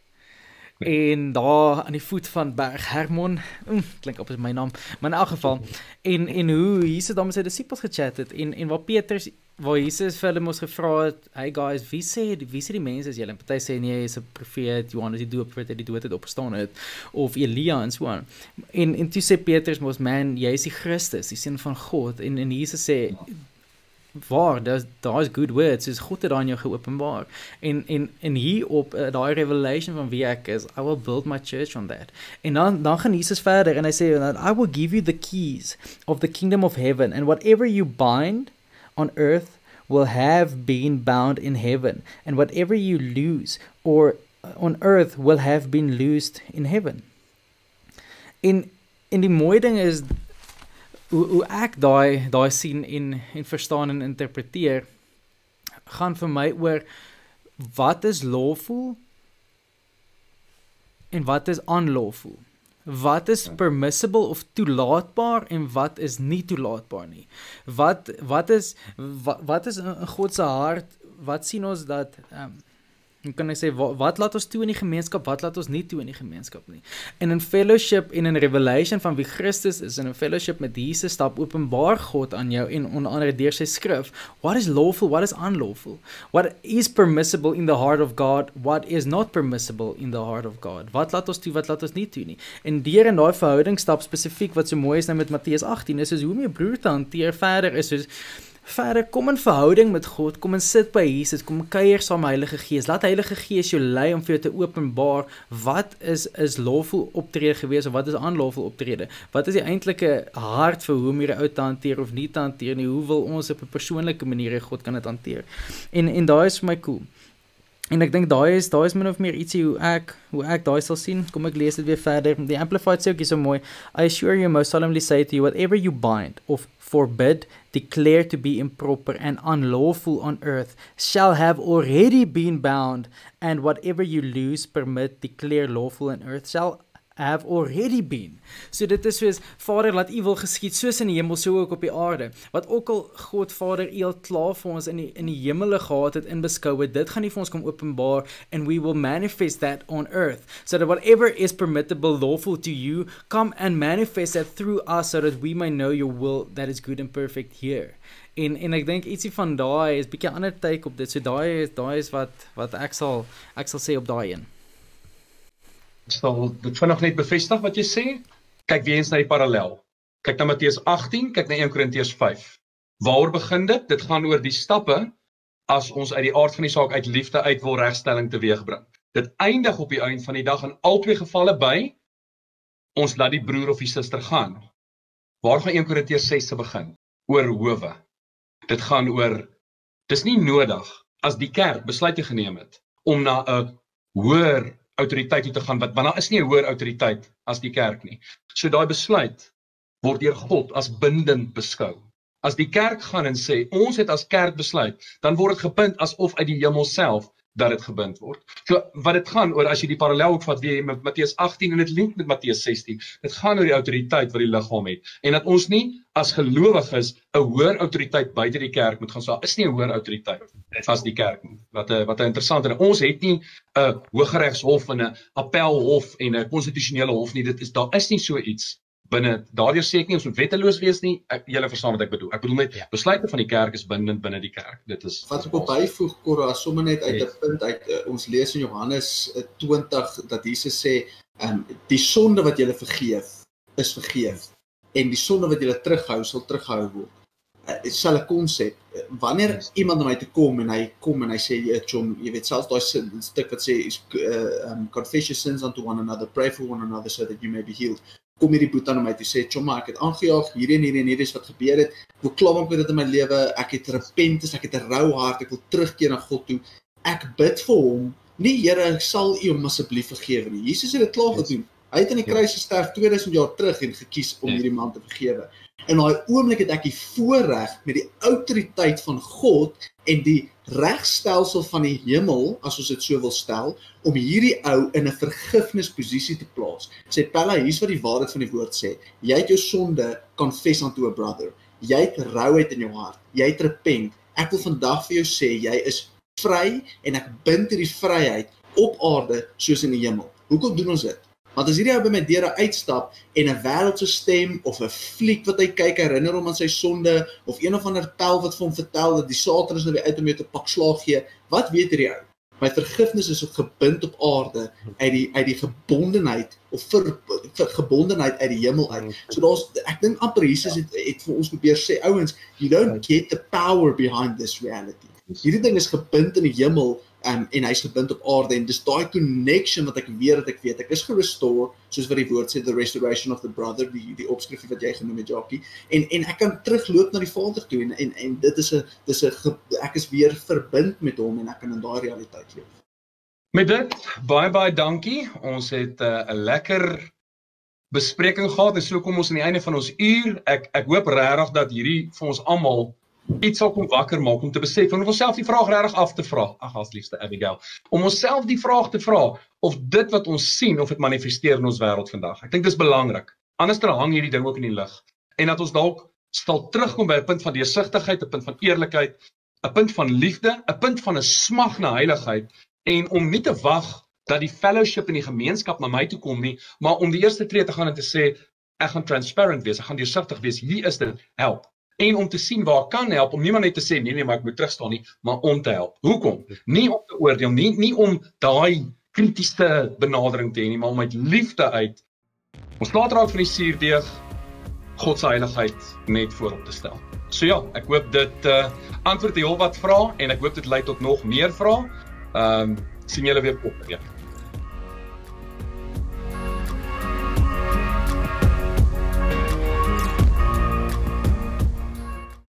<laughs> En daar aan die voet van Berg Hermon, mm, klink op is my naam, maar in elk geval en en hoe Jesus dan met sy disippels gechat het en en waar Petrus waar Jesus vir hulle mos gevra het, "Hey guys, wie sê wie sê die mense is julle?" Party sê nee, hy is 'n profeet, Johannes die Doper wat uit die dood het opgestaan het of Elia en so aan. En en toe sê Petrus mos, "Man, jy is die Christus, die seun van God." En en Jesus sê waar daar's daar's good words soos God het aan jou geopenbaar en en en hier op uh, daai revelation van wie ek is I will build my church on that en dan dan gaan Jesus verder en hy sê I will give you the keys of the kingdom of heaven and whatever you bind on earth will have been bound in heaven, and whatever you lose or uh, on earth will have been loosed in heaven. In in die mooi ding is hoe hoe ek daai daai sien en en verstaan en interpreteer gaan vir my oor wat is lawful en wat is unlawful wat is permissible of toelaatbaar en wat is nie toelaatbaar nie. Wat wat is wat, wat is in God se hart? Wat sien ons dat ehm um, Hoe kan ek sê wat, wat laat ons toe in die gemeenskap, wat laat ons nie toe in die gemeenskap nie. En in fellowship en in revelation van wie Christus is en in fellowship met Jesus stap openbaar God aan jou en onder andere deur sy skrif, what is lawful, what is unlawful? What is permissible in the heart of God, what is not permissible in the heart of God? Wat laat ons toe, wat laat ons nie toe nie. En deur in daai verhouding stap spesifiek wat so mooi is nou met Matteus 18 is is hoe om jou broer te hanteer verder is soos verder kom in verhouding met God, kom en sit by Jesus, kom kuier saam met Heilige Gees. Laat Heilige Gees jou lei om vir jou te openbaar wat is is lawful optrede gewees of wat is unlawful optrede. Wat is die eintlike hart vir hoe om hierdie ou te hanteer of nie te hanteer nie? Hoe wil ons op 'n persoonlike manier God kan dit hanteer? En en daai is vir my cool. En ek dink daai is daai is min of meer ietsie hoe ek hoe ek daai sal sien. Kom ek lees dit weer verder. Die amplified sê ook hier so mooi. I assure you most solemnly say to you whatever you bind of forbid, declare to be improper and unlawful on earth, shall have already been bound, and whatever you lose, permit, declare lawful on earth, shall have already been. So dit is soos Vader laat u wil geskied soos in die hemel so ook op die aarde. Wat ook al God Vader u al klaar vir ons in die in die hemele gehad het in beskou, dit gaan nie vir ons kom openbaar and we will manifest that on earth. So that whatever is permissible lawful to you, come and manifest that through us so that we may know your will that is good and perfect here. En en ek dink ietsie van daai is bietjie ander take op dit. So daai is daai is wat wat ek sal ek sal sê op daai een sal dit vinnig net bevestig wat jy sê. Kyk weer eens na die parallel. Kyk na Matteus 18, kyk na 1 Korintiërs 5. Waar begin dit? Dit gaan oor die stappe as ons uit die aard van die saak uit liefde uit wil regstelling teweegbring. Dit eindig op die einde van die dag in albei gevalle by ons laat die broer of die suster gaan. Waar gaan 1 Korintiërs 6 se begin? Oor howe. Dit gaan oor dis nie nodig as die kerk besluite geneem het om na 'n hoër autoriteit toe te gaan wat want daar is nie 'n hoër autoriteit as die kerk nie. So daai besluit word deur God as bindend beskou. As die kerk gaan en sê ons het as kerk besluit, dan word dit gebind asof uit die hemel self dat dit gebind word. So wat dit gaan oor as jy die parallel ook vat weer met Matteus 18 en dit link met Matteus 16. Dit gaan oor die autoriteit wat die liggaam het en dat ons nie as gelowiges 'n hoër autoriteit buite die kerk moet gaan so is nie 'n hoër autoriteit as die kerk nie. Wat 'n wat 'n interessante. Ons het nie 'n hooggeregshof en 'n appelhof en 'n konstitusionele hof nie. Dit is daar is nie so iets binne daardie sê ek nie ons moet wetteloos wees nie. Ek julle verstaan wat ek bedoel. Ek bedoel net ja. besluite van die kerk is bindend binne die kerk. Dit is Wat ek op byvoeg Korra sommer net uit 'n yes. punt uit uh, ons lees in Johannes 20 uh, dat Jesus sê, ehm um, die sonde wat julle vergeef is vergeef en die sonde wat julle terughou sal terughou word. Uh, dit sal 'n konsep. Uh, wanneer yes. iemand na my toe kom en hy kom en hy sê jy chom, jy weet selfs daai stuk wat sê is uh, um, confess your sins unto one another, pray for one another so that you may be healed kom hierdie boet aan my. Toe sê chomma ek het aangejaag hierdie en hierdie en hierdie is wat gebeur het. Ek wil klaar maak met dit in my lewe? Ek het repentance ek het 'n rou hart. Ek wil terugkeer na God toe. Ek bid vir hom nee Here sal u hom asseblief vergewe nie. Jesus het dit klaar gedoen hy het aan die kruis gesterf 2000 jaar terug en gekies om hierdie man te vergewe in daai oomblik het ek die voorreg met die autoriteit van God en die regstelsel van die hemel, as ons dit so wil stel, om hierdie ou in 'n vergifnisposisie te plaas. Sê Pella, hier's wat die waarheid van die woord sê. Jy het jou sonde confess unto a brother. Jy het rouheid in jou hart. Jy het repent. Ek wil vandag vir jou sê jy is vry en ek bind hierdie vryheid op aarde soos in die hemel. Hoekom doen ons dit? Want as hierdie ou by my deure uitstap en 'n wêreldse stem of 'n fliek wat hy kyk herinner hom aan sy sonde of een of ander tel wat vir hom vertel dat die Satan is nou weer uit om jou te pak slaag gee, wat weet hierdie ou? My vergifnis is op gebind op aarde uit die uit die gebondenheid of vir, vir gebondenheid uit die hemel uit. So daar's ek dink amper Jesus het het vir ons probeer sê ouens, you don't get the power behind this reality. Hierdie ding is gebind in die hemel um, en hy's gebind op aarde en dis daai connection wat ek weet dat ek weet ek is gerestore soos wat die woord sê the restoration of the brother die die opskrif wat jy genoem het Jackie en en ek kan terugloop na die Vader toe en en, en dit is 'n dis 'n ek is weer verbind met hom en ek kan in daai realiteit leef. Met dit baie baie dankie. Ons het uh, 'n uh, lekker bespreking gehad en so kom ons aan die einde van ons uur. Ek ek hoop regtig dat hierdie vir ons almal iets sal kom wakker maak om te besef om onsself die vraag regtig af te vra. Ag asliefste Abigail, om onsself die vraag te vra of dit wat ons sien of dit manifesteer in ons wêreld vandag. Ek dink dis belangrik. Anders dan hang hierdie ding ook in die lug. En dat ons dalk sal terugkom by 'n punt van deursigtigheid, 'n punt van eerlikheid, 'n punt van liefde, 'n punt van 'n smag na heiligheid en om nie te wag dat die fellowship in die gemeenskap na my toe kom nie, maar om die eerste tree te gaan en te sê ek gaan transparant wees, ek gaan deursigtig wees. Hier is dit. Help en om te sien waar kan help om niemand net te sê nee nee maar ek moet terugstaan nie maar om te help. Hoekom? Nie om te oordeel nie, nie om daai kritiese benadering te hê nie, maar om uit liefde uit ons laat raak van die suurdeeg God se heiligheid net voorop te stel. So ja, ek hoop dit uh antwoord die heel wat vra en ek hoop dit lei tot nog meer vrae. Ehm um, sien julle weer op. Ja.